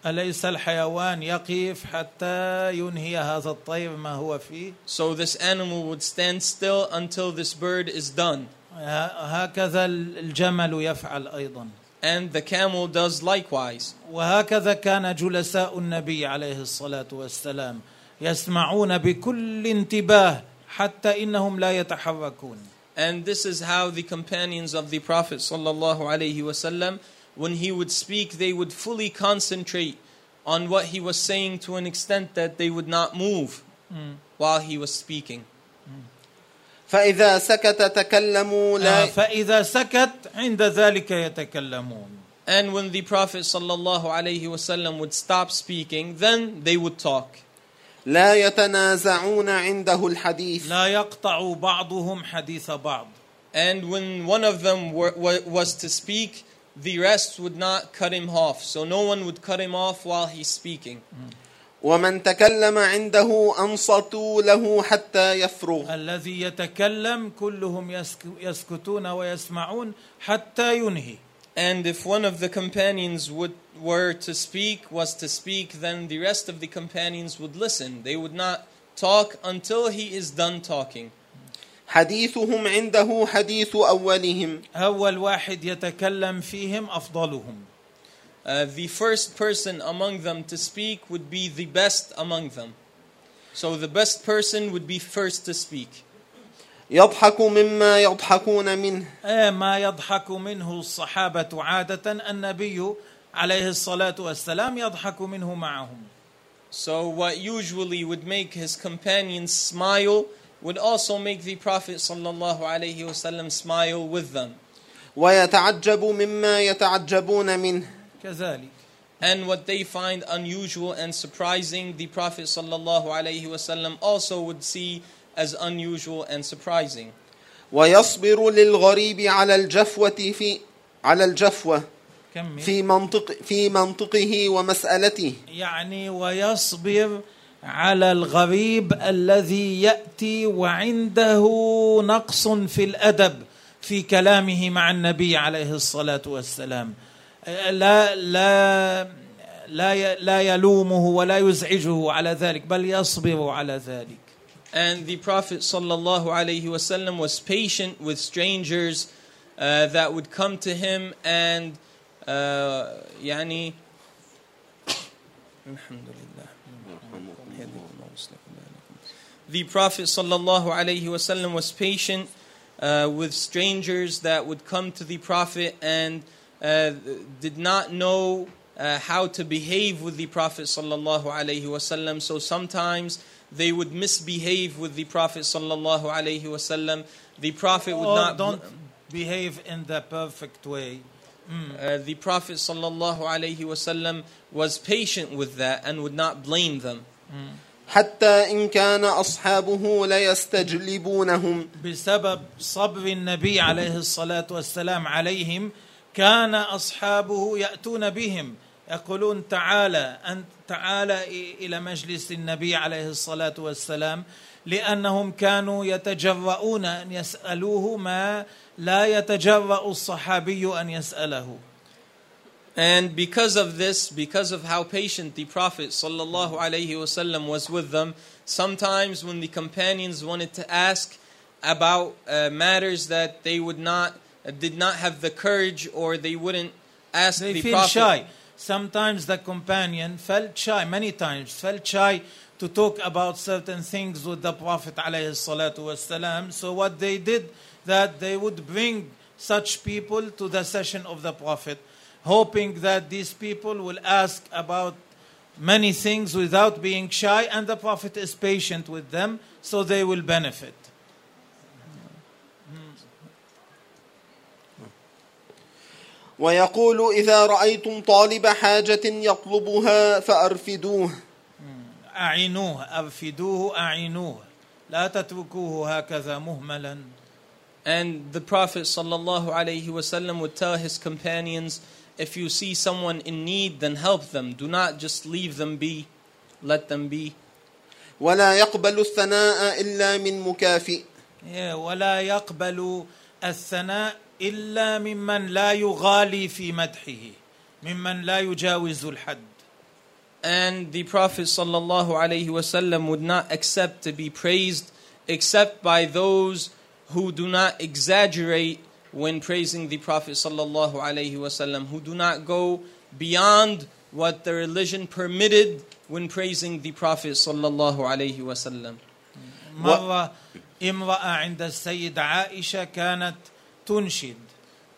اليس الحيوان يقف حتى ينهي هذا الطير ما هو فيه So this animal would stand still until this bird is done. هكذا الجمل يفعل ايضا And the camel does likewise. وهكذا كان جلساء النبي عليه الصلاه والسلام يسمعون بكل انتباه حتى انهم لا يتحركون And this is how the companions of the Prophet sallallahu alaihi wasallam, when he would speak, they would fully concentrate on what he was saying to an extent that they would not move while he was speaking. فإذا سكت تكلموا آه، لا فاذا سكت عند ذلك يتكلمون And when the Prophet sallallahu alaihi wasallam would stop speaking, then they would talk. لا يتنازعون عنده الحديث. لا يقطع بعضهم حديث بعض. And when one of them were, wa- was to speak, the rest would not cut him off. So no one would cut him off while he's speaking. ومن تكلم عنده أنصتوا له حتى يفرغ. الذي يتكلم كلهم يسك- يسكتون ويسمعون حتى ينهي. And if one of the companions would were to speak, was to speak, then the rest of the companions would listen. They would not talk until he is done talking. حديثهم عنده حديث أولهم أول واحد يتكلم فيهم أفضلهم Uh, the first person among them to speak would be the best among them. So the best person would be first to speak. يضحك مما يضحكون منه آه، ما يضحك منه الصحابة عادة النبي عليه الصلاة والسلام يضحك منه معهم So what usually would make his companions smile would also make the Prophet sallallahu alaihi wasallam smile with them. ويتعجب مما يتعجبون منه كذلك And what they find unusual and surprising, the Prophet sallallahu alaihi wasallam also would see as unusual and surprising. ويصبر للغريب على الجفوة في على الجفوة كمل في منطق في منطقه ومسألته. يعني ويصبر على الغريب الذي يأتي وعنده نقص في الأدب في كلامه مع النبي عليه الصلاة والسلام. لا لا لا لا يلومه ولا يزعجه على ذلك بل يصبر على ذلك. And the Prophet sallallahu alaihi wasallam was patient with strangers uh, that would come to him and uh, يعني The Prophet sallallahu alaihi wasallam was patient uh, with strangers that would come to the Prophet and uh, did not know uh, how to behave with the Prophet sallallahu alaihi wasallam. So sometimes they would misbehave with the Prophet sallallahu alaihi wasallam. The Prophet would or not. don't behave in the perfect way Uh, the Prophet sallallahu alaihi wasallam was patient with that and would not blame them. حتى إن كان أصحابه ليستجلبونهم بسبب صبر النبي عليه الصلاة والسلام عليهم كان أصحابه يأتون بهم يقولون تعالى أنت تعالى إلى مجلس النبي عليه الصلاة والسلام لأنهم كانوا يتجرؤون أن يسألوه ما لا يتجرأ الصحابي أن يسأله And because of this, because of how patient the Prophet sallallahu alaihi wasallam was with them, sometimes when the companions wanted to ask about uh, matters that they would not, uh, did not have the courage, or they wouldn't ask they the feel Prophet. shy sometimes the companion felt shy, many times felt shy to talk about certain things with the Prophet wasalam. So what they did, that they would bring such people to the session of the Prophet, hoping that these people will ask about many things without being shy, and the Prophet is patient with them, so they will benefit. ويقول إذا رأيتم طالب حاجة يطلبها فأرفدوه. أعينوه أرفدوه أعينوه. لا تتركوه هكذا مهملا. And the Prophet صلى الله عليه وسلم would tell his companions if you see someone in need then help them. Do not just leave them be. Let them be. ولا يقبل الثناء إلا من مكافئ. Yeah, ولا يقبل الثناء إلا ممن لا يغالي في مدحه ممن لا يجاوز الحد And the Prophet sallallahu alaihi wasallam would not accept to be praised except by those who do not exaggerate when praising the Prophet sallallahu alaihi wasallam, who do not go beyond what the religion permitted when praising the Prophet sallallahu alaihi wasallam. مرة امرأة عند السيدة عائشة كانت تنشد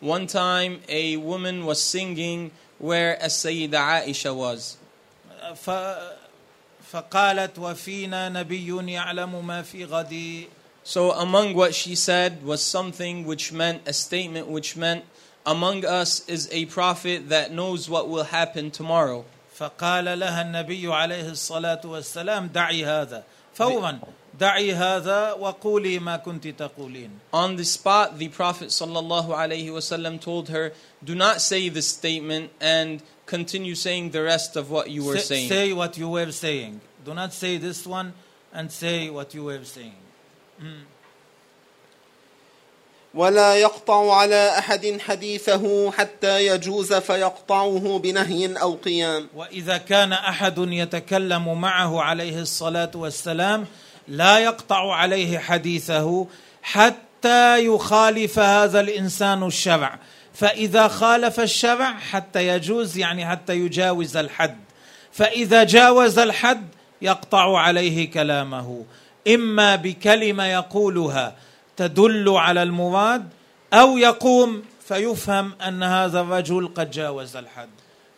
One time, a woman was singing where As-Sayyida Aisha was. ف فقالت وفينا نبي يعلم ما في غد So among what she said was something which meant a statement which meant among us is a prophet that knows what will happen tomorrow. فقال لها النبي عليه الصلاة والسلام دعي هذا فورا دعي هذا وقولي ما كنت تقولين On the spot, the Prophet sallallahu alaihi wasallam told her, "Do not say this statement and continue saying the rest of what you were Say, saying." say what you were saying do not say this one and say what you were saying ولا يقطع على أحد حديثه حتى يجوز فيقطعه بنهي أو قيام واذا كان احد يتكلم معه عليه الصلاه والسلام لا يقطع عليه حديثه حتى يخالف هذا الإنسان الشرع فإذا خالف الشرع حتى يجوز يعني حتى يجاوز الحد. فإذا جاوز الحد يقطع عليه كلامه. إما بكلمة يقولها تدل على المراد أو يقوم فيفهم أن هذا الرجل قد جاوز الحد.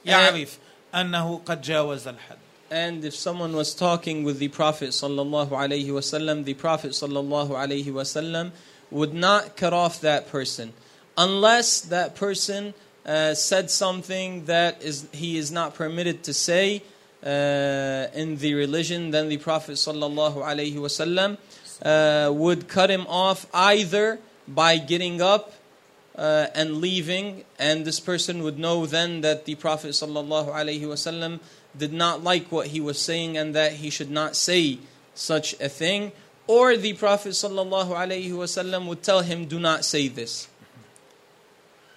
يعرف أنه قد جاوز الحد. And if someone was talking with the Prophet sallallahu alaihi wasallam, the Prophet sallallahu alaihi wasallam would not cut off that person unless that person uh, said something that is he is not permitted to say uh, in the religion. Then the Prophet sallallahu alaihi wasallam uh, would cut him off either by getting up uh, and leaving, and this person would know then that the Prophet sallallahu alaihi wasallam did not like what he was saying and that he should not say such a thing, or the Prophet wasallam would tell him, "Do not say this."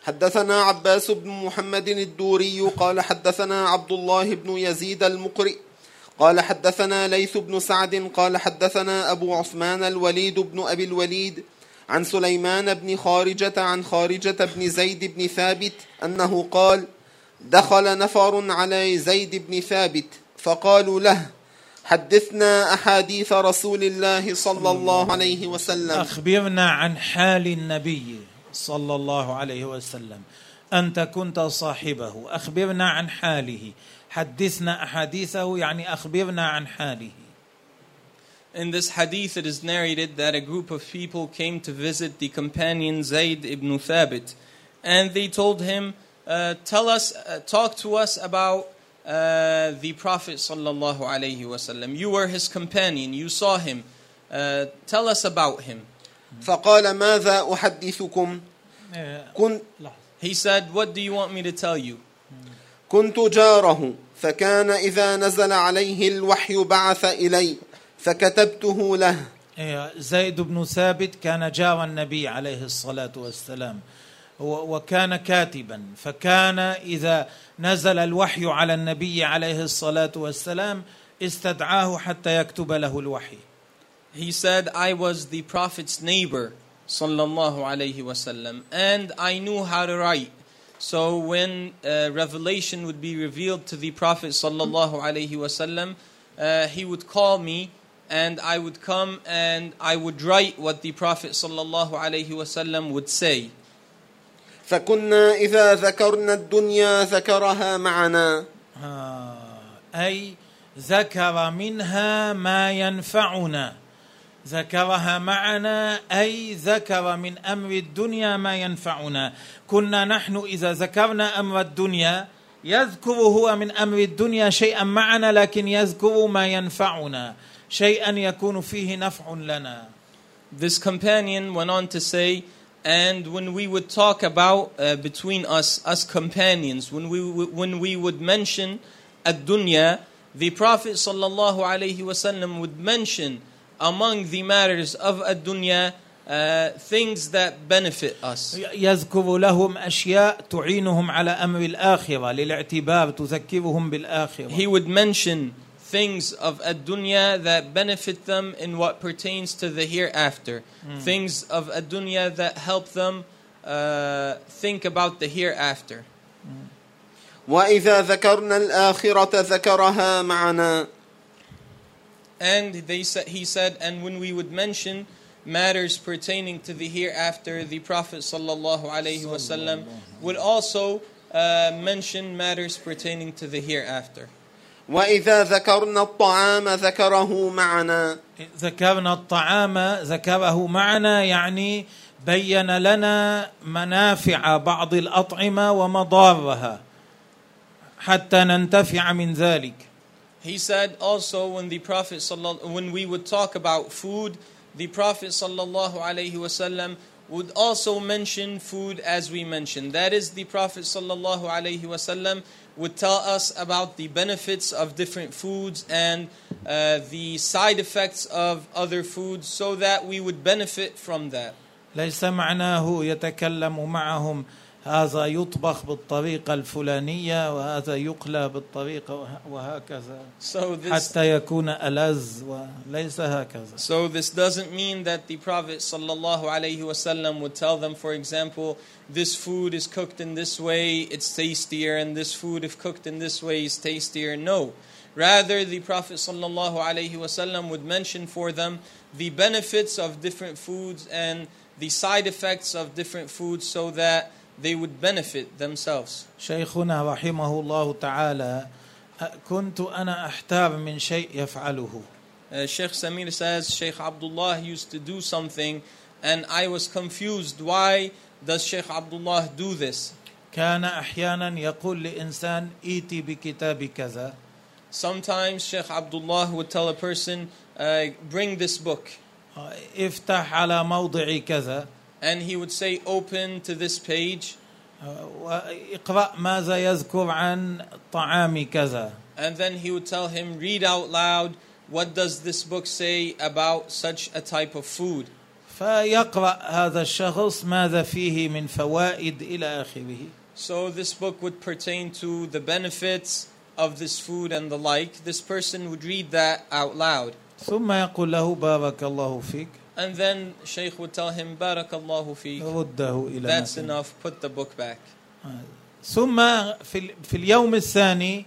حدثنا عباس بن محمد الدوري قال حدثنا عبد الله بن يزيد المقرئ قال حدثنا ليث بن سعد قال حدثنا أبو عثمان الوليد بن أبي الوليد عن سليمان بن خارجة عن خارجة بن زيد بن ثابت أنه قال دخل نفر على زيد بن ثابت فقالوا له حدثنا أحاديث رسول الله صلى الله عليه وسلم. أخبرنا عن حال النبي صلى الله عليه وسلم انت كنت صاحبه. أخبرنا عن حاله. حدثنا أحاديثه يعني أخبرنا عن حاله. In this hadith, it is narrated that a group of people came to visit the companion Zayd ibn Thabit, and they told him, uh, "Tell us, uh, talk to us about uh, the Prophet sallallahu alaihi wasallam. You were his companion. You saw him. Uh, tell us about him." فقال ماذا أحدثكم إيه، كنت. He said, "What do you want me to tell you?" كنت جاره فكان إذا نزل عليه الوحي بعث إلي فكتبته له إيه، زيد بن ثابت كان جار النبي عليه الصلاة والسلام وكان كاتبا فكان إذا نزل الوحي على النبي عليه الصلاة والسلام استدعاه حتى يكتب له الوحي He said, I was the Prophet's neighbor, sallallahu alaihi wasallam, and I knew how to write. So when uh, revelation would be revealed to the Prophet sallallahu alaihi wasallam, uh, he would call me and I would come and I would write what the Prophet sallallahu alaihi wasallam would say. فكنا إذا ذكرنا الدنيا ذكرها معنا. آه، أي ذكر منها ما ينفعنا. ذكرها معنا أي ذكر من أمر الدنيا ما ينفعنا. كنا نحن إذا ذكرنا أمر الدنيا يذكر هو من أمر الدنيا شيئا معنا لكن يذكر ما ينفعنا. شيئا يكون فيه نفع لنا. This companion went on to say, and when we would talk about uh, between us, us companions, when we when we would mention ad-dunya, the Prophet sallallahu alaihi wasallam would mention among the matters of ad-dunya uh, things that benefit us. يذكر لهم أشياء تعينهم على أمر الآخرة للاعتبار تذكرهم بالآخرة He would mention things of ad-dunya that benefit them in what pertains to the hereafter. Things of ad-dunya that help them uh, think about the hereafter. وإذا ذكرنا الآخرة ذكرها معنا And they said, he said, and when we would mention matters pertaining to the hereafter, the Prophet sallallahu alaihi wasallam would also uh, mention matters pertaining to the hereafter. وإذا ذكرنا الطعام ذكره معنا ذكرنا الطعام ذكره معنا يعني بين لنا منافع بعض الأطعمة ومضارها حتى ننتفع من ذلك He said also when the Prophet when we would talk about food, the Prophet sallallahu alaihi wasallam would also mention food as we mentioned. That is, the Prophet sallallahu alaihi wasallam would tell us about the benefits of different foods and uh, the side effects of other foods, so that we would benefit from that. ليس معناه يتكلم معهم هذا يطبخ بالطريقة الفلانية وهذا يقلى بالطريقة وه- وهكذا So this حتى يكون ألذ وليس هكذا So this doesn't mean that the Prophet sallallahu alaihi wasallam would tell them, for example, this food is cooked in this way, it's tastier, and this food, if cooked in this way, is tastier. No. Rather, the Prophet sallallahu alaihi wasallam would mention for them the benefits of different foods and the side effects of different foods so that they would benefit themselves. شيخنا رحمه الله تعالى كنت أنا أحتار من شيء يفعله Uh, Sheikh Samir says Sheikh Abdullah used to do something and I was confused. Why does Sheikh Abdullah do this? كان أحيانا يقول لإنسان إيتي بكتاب كذا Sometimes Sheikh Abdullah would tell a person, uh, bring this book. افتح على موضع كذا And he would say, open to this page. واقرأ ماذا يذكر عن طعام كذا And then he would tell him, read out loud, what does this book say about such a type of food? فيقرأ هذا الشخص ماذا فيه من فوائد إلى آخره So this book would pertain to the benefits of this food and the like. This person would read that out loud. ثم يقول له بارك الله فيك And then Shaykh would tell him, Barakallahu feek. رده إلى That's مكانه. enough, put the book back. ثم في ال- في اليوم الثاني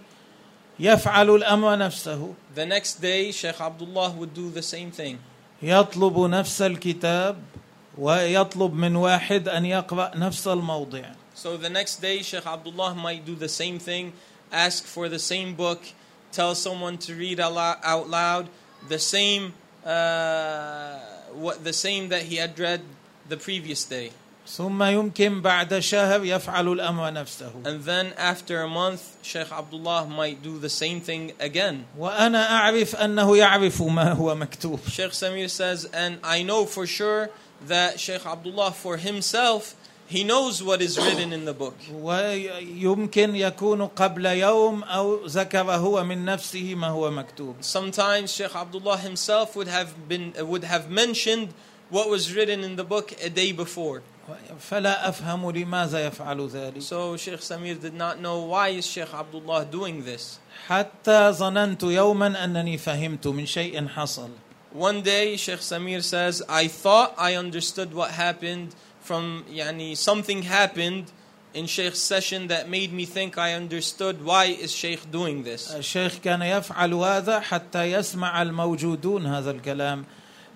يفعل الأمر نفسه The next day, Shaykh Abdullah would do the same thing. يطلب نفس الكتاب ويطلب من واحد أن يقرأ نفس الموضع So the next day, Shaykh Abdullah might do the same thing, ask for the same book, tell someone to read alo- out loud the same, uh, what the same that he had read the previous day. ثم يمكن بعد شهر يفعل الأمر نفسه And then after a month, Shaykh Abdullah might do the same thing again. وأنا أعرف أنه يعرف ما هو مكتوب Sheikh Samir says, and I know for sure that Shaykh Abdullah for himself, he knows what is written in the book. ويمكن يكون قبل يوم أو ذكر هو من نفسه ما هو مكتوب Sometimes Shaykh Abdullah himself would have been would have mentioned what was written in the book a day before. فلا أفهم لماذا يفعل ذلك So Shaykh Samir did not know why is Shaykh Abdullah doing this. حتى ظننت يوما أنني فهمت من شيء حصل One day Shaykh Samir says, I thought I understood what happened from yani something happened in Sheikh's session that made me think I understood why is Sheikh doing this. الشيخ كان يفعل هذا حتى يسمع الموجودون هذا الكلام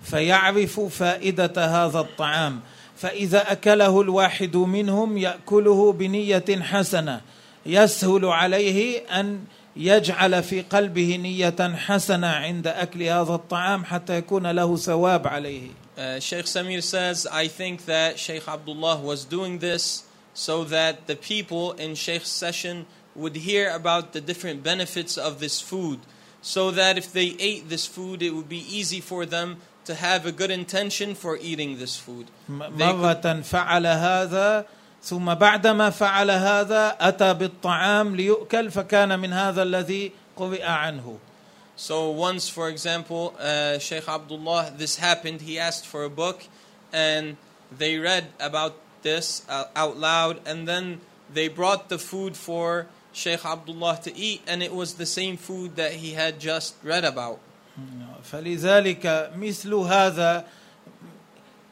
فيعرفوا فائدة هذا الطعام فإذا أكله الواحد منهم يأكله بنية حسنة يسهل عليه أن يجعل في قلبه نية حسنة عند أكل هذا الطعام حتى يكون له ثواب عليه Uh, Sheikh Samir says, I think that Sheikh Abdullah was doing this so that the people in Sheikh's session would hear about the different benefits of this food, so that if they ate this food, it would be easy for them to have a good intention for eating this food. م- They could- مرة فعل هذا ثم بعدما فعل هذا أتى بالطعام ليؤكل فكان من هذا الذي قرئ عنه So once, for example, uh, Sheikh Abdullah, this happened. He asked for a book, and they read about this uh, out loud, and then they brought the food for Sheikh Abdullah to eat, and it was the same food that he had just read about. فلذلك مثل هذا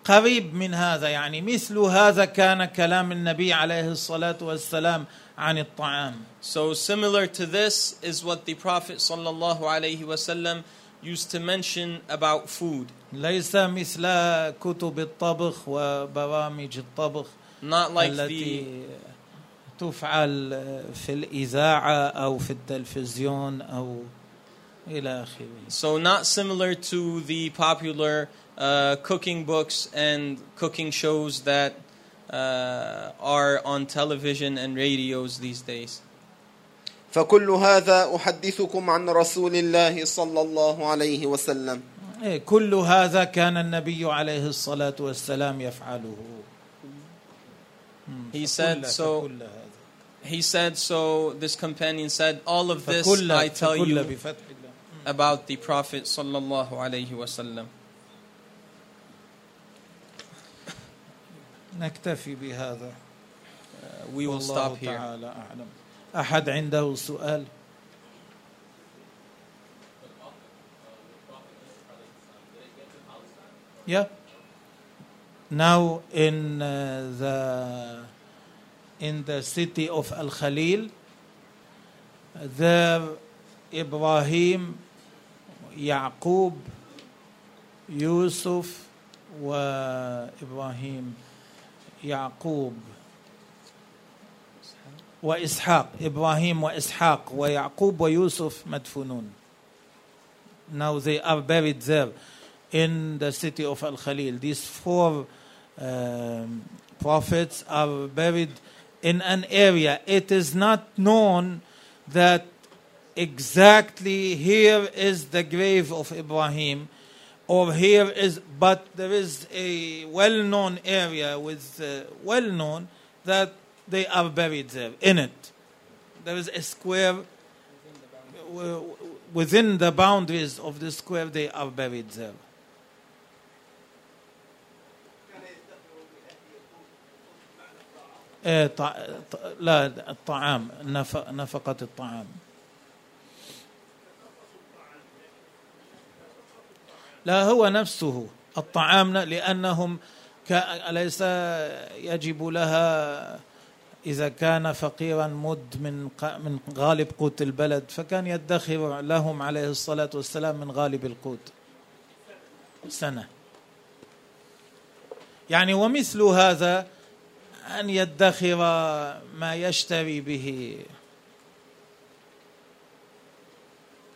قريب من هذا يعني مثل هذا كان كلام النبي عليه الصلاة والسلام عن الطعام So similar to this is what the Prophet sallallahu alaihi wasallam used to mention about food. ليس مثل كتب الطبخ وبرامج الطبخ Not like the التي تفعل في الإذاعة أو في التلفزيون أو إلى آخره So not similar to the popular uh, cooking books and cooking shows that uh, are on television and radios these days. فكل هذا أحدثكم عن رسول الله صلى الله عليه وسلم إيه، كل هذا كان النبي عليه الصلاة والسلام يفعله He said فكل- so. فكل هذا. He said so. This companion said, "All of this فكل, I tell فكل you بفتح الله about the Prophet sallallahu alaihi wasallam." نكتفي بهذا Uh, we will stop here. تعالى أعلم أحد عنده سؤال Yeah. Now in uh, the in the city of Al Khalil, there Ibrahim, Yaqub, Yusuf, وإبراهيم يعقوب وإسحاق إبراهيم وإسحاق ويعقوب ويوسف مدفونون Now they are buried there in the city of Al Khalil. These four um, prophets are buried in an area. It is not known that exactly here is the grave of Ibrahim or here is, but there is a well known area with uh, well known that they are buried there in it. There is a square w- within the boundaries of the square, they are buried there. إيه، طع- ط- لا الطعام نف- نفقة الطعام لا هو نفسه الطعام لأنهم أليس يجب لها إذا كان فقيرا مد من من غالب قوت البلد فكان يدخر لهم عليه الصلاة والسلام من غالب القوت. سنة. يعني ومثل هذا أن يدخر ما يشتري به.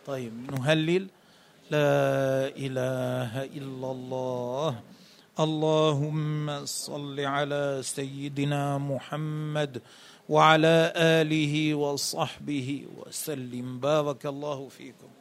طيب نهلل. لا إله إلا الله. اللهم صل على سيدنا محمد وعلى آله وصحبه وسلم. بارك الله فيكم.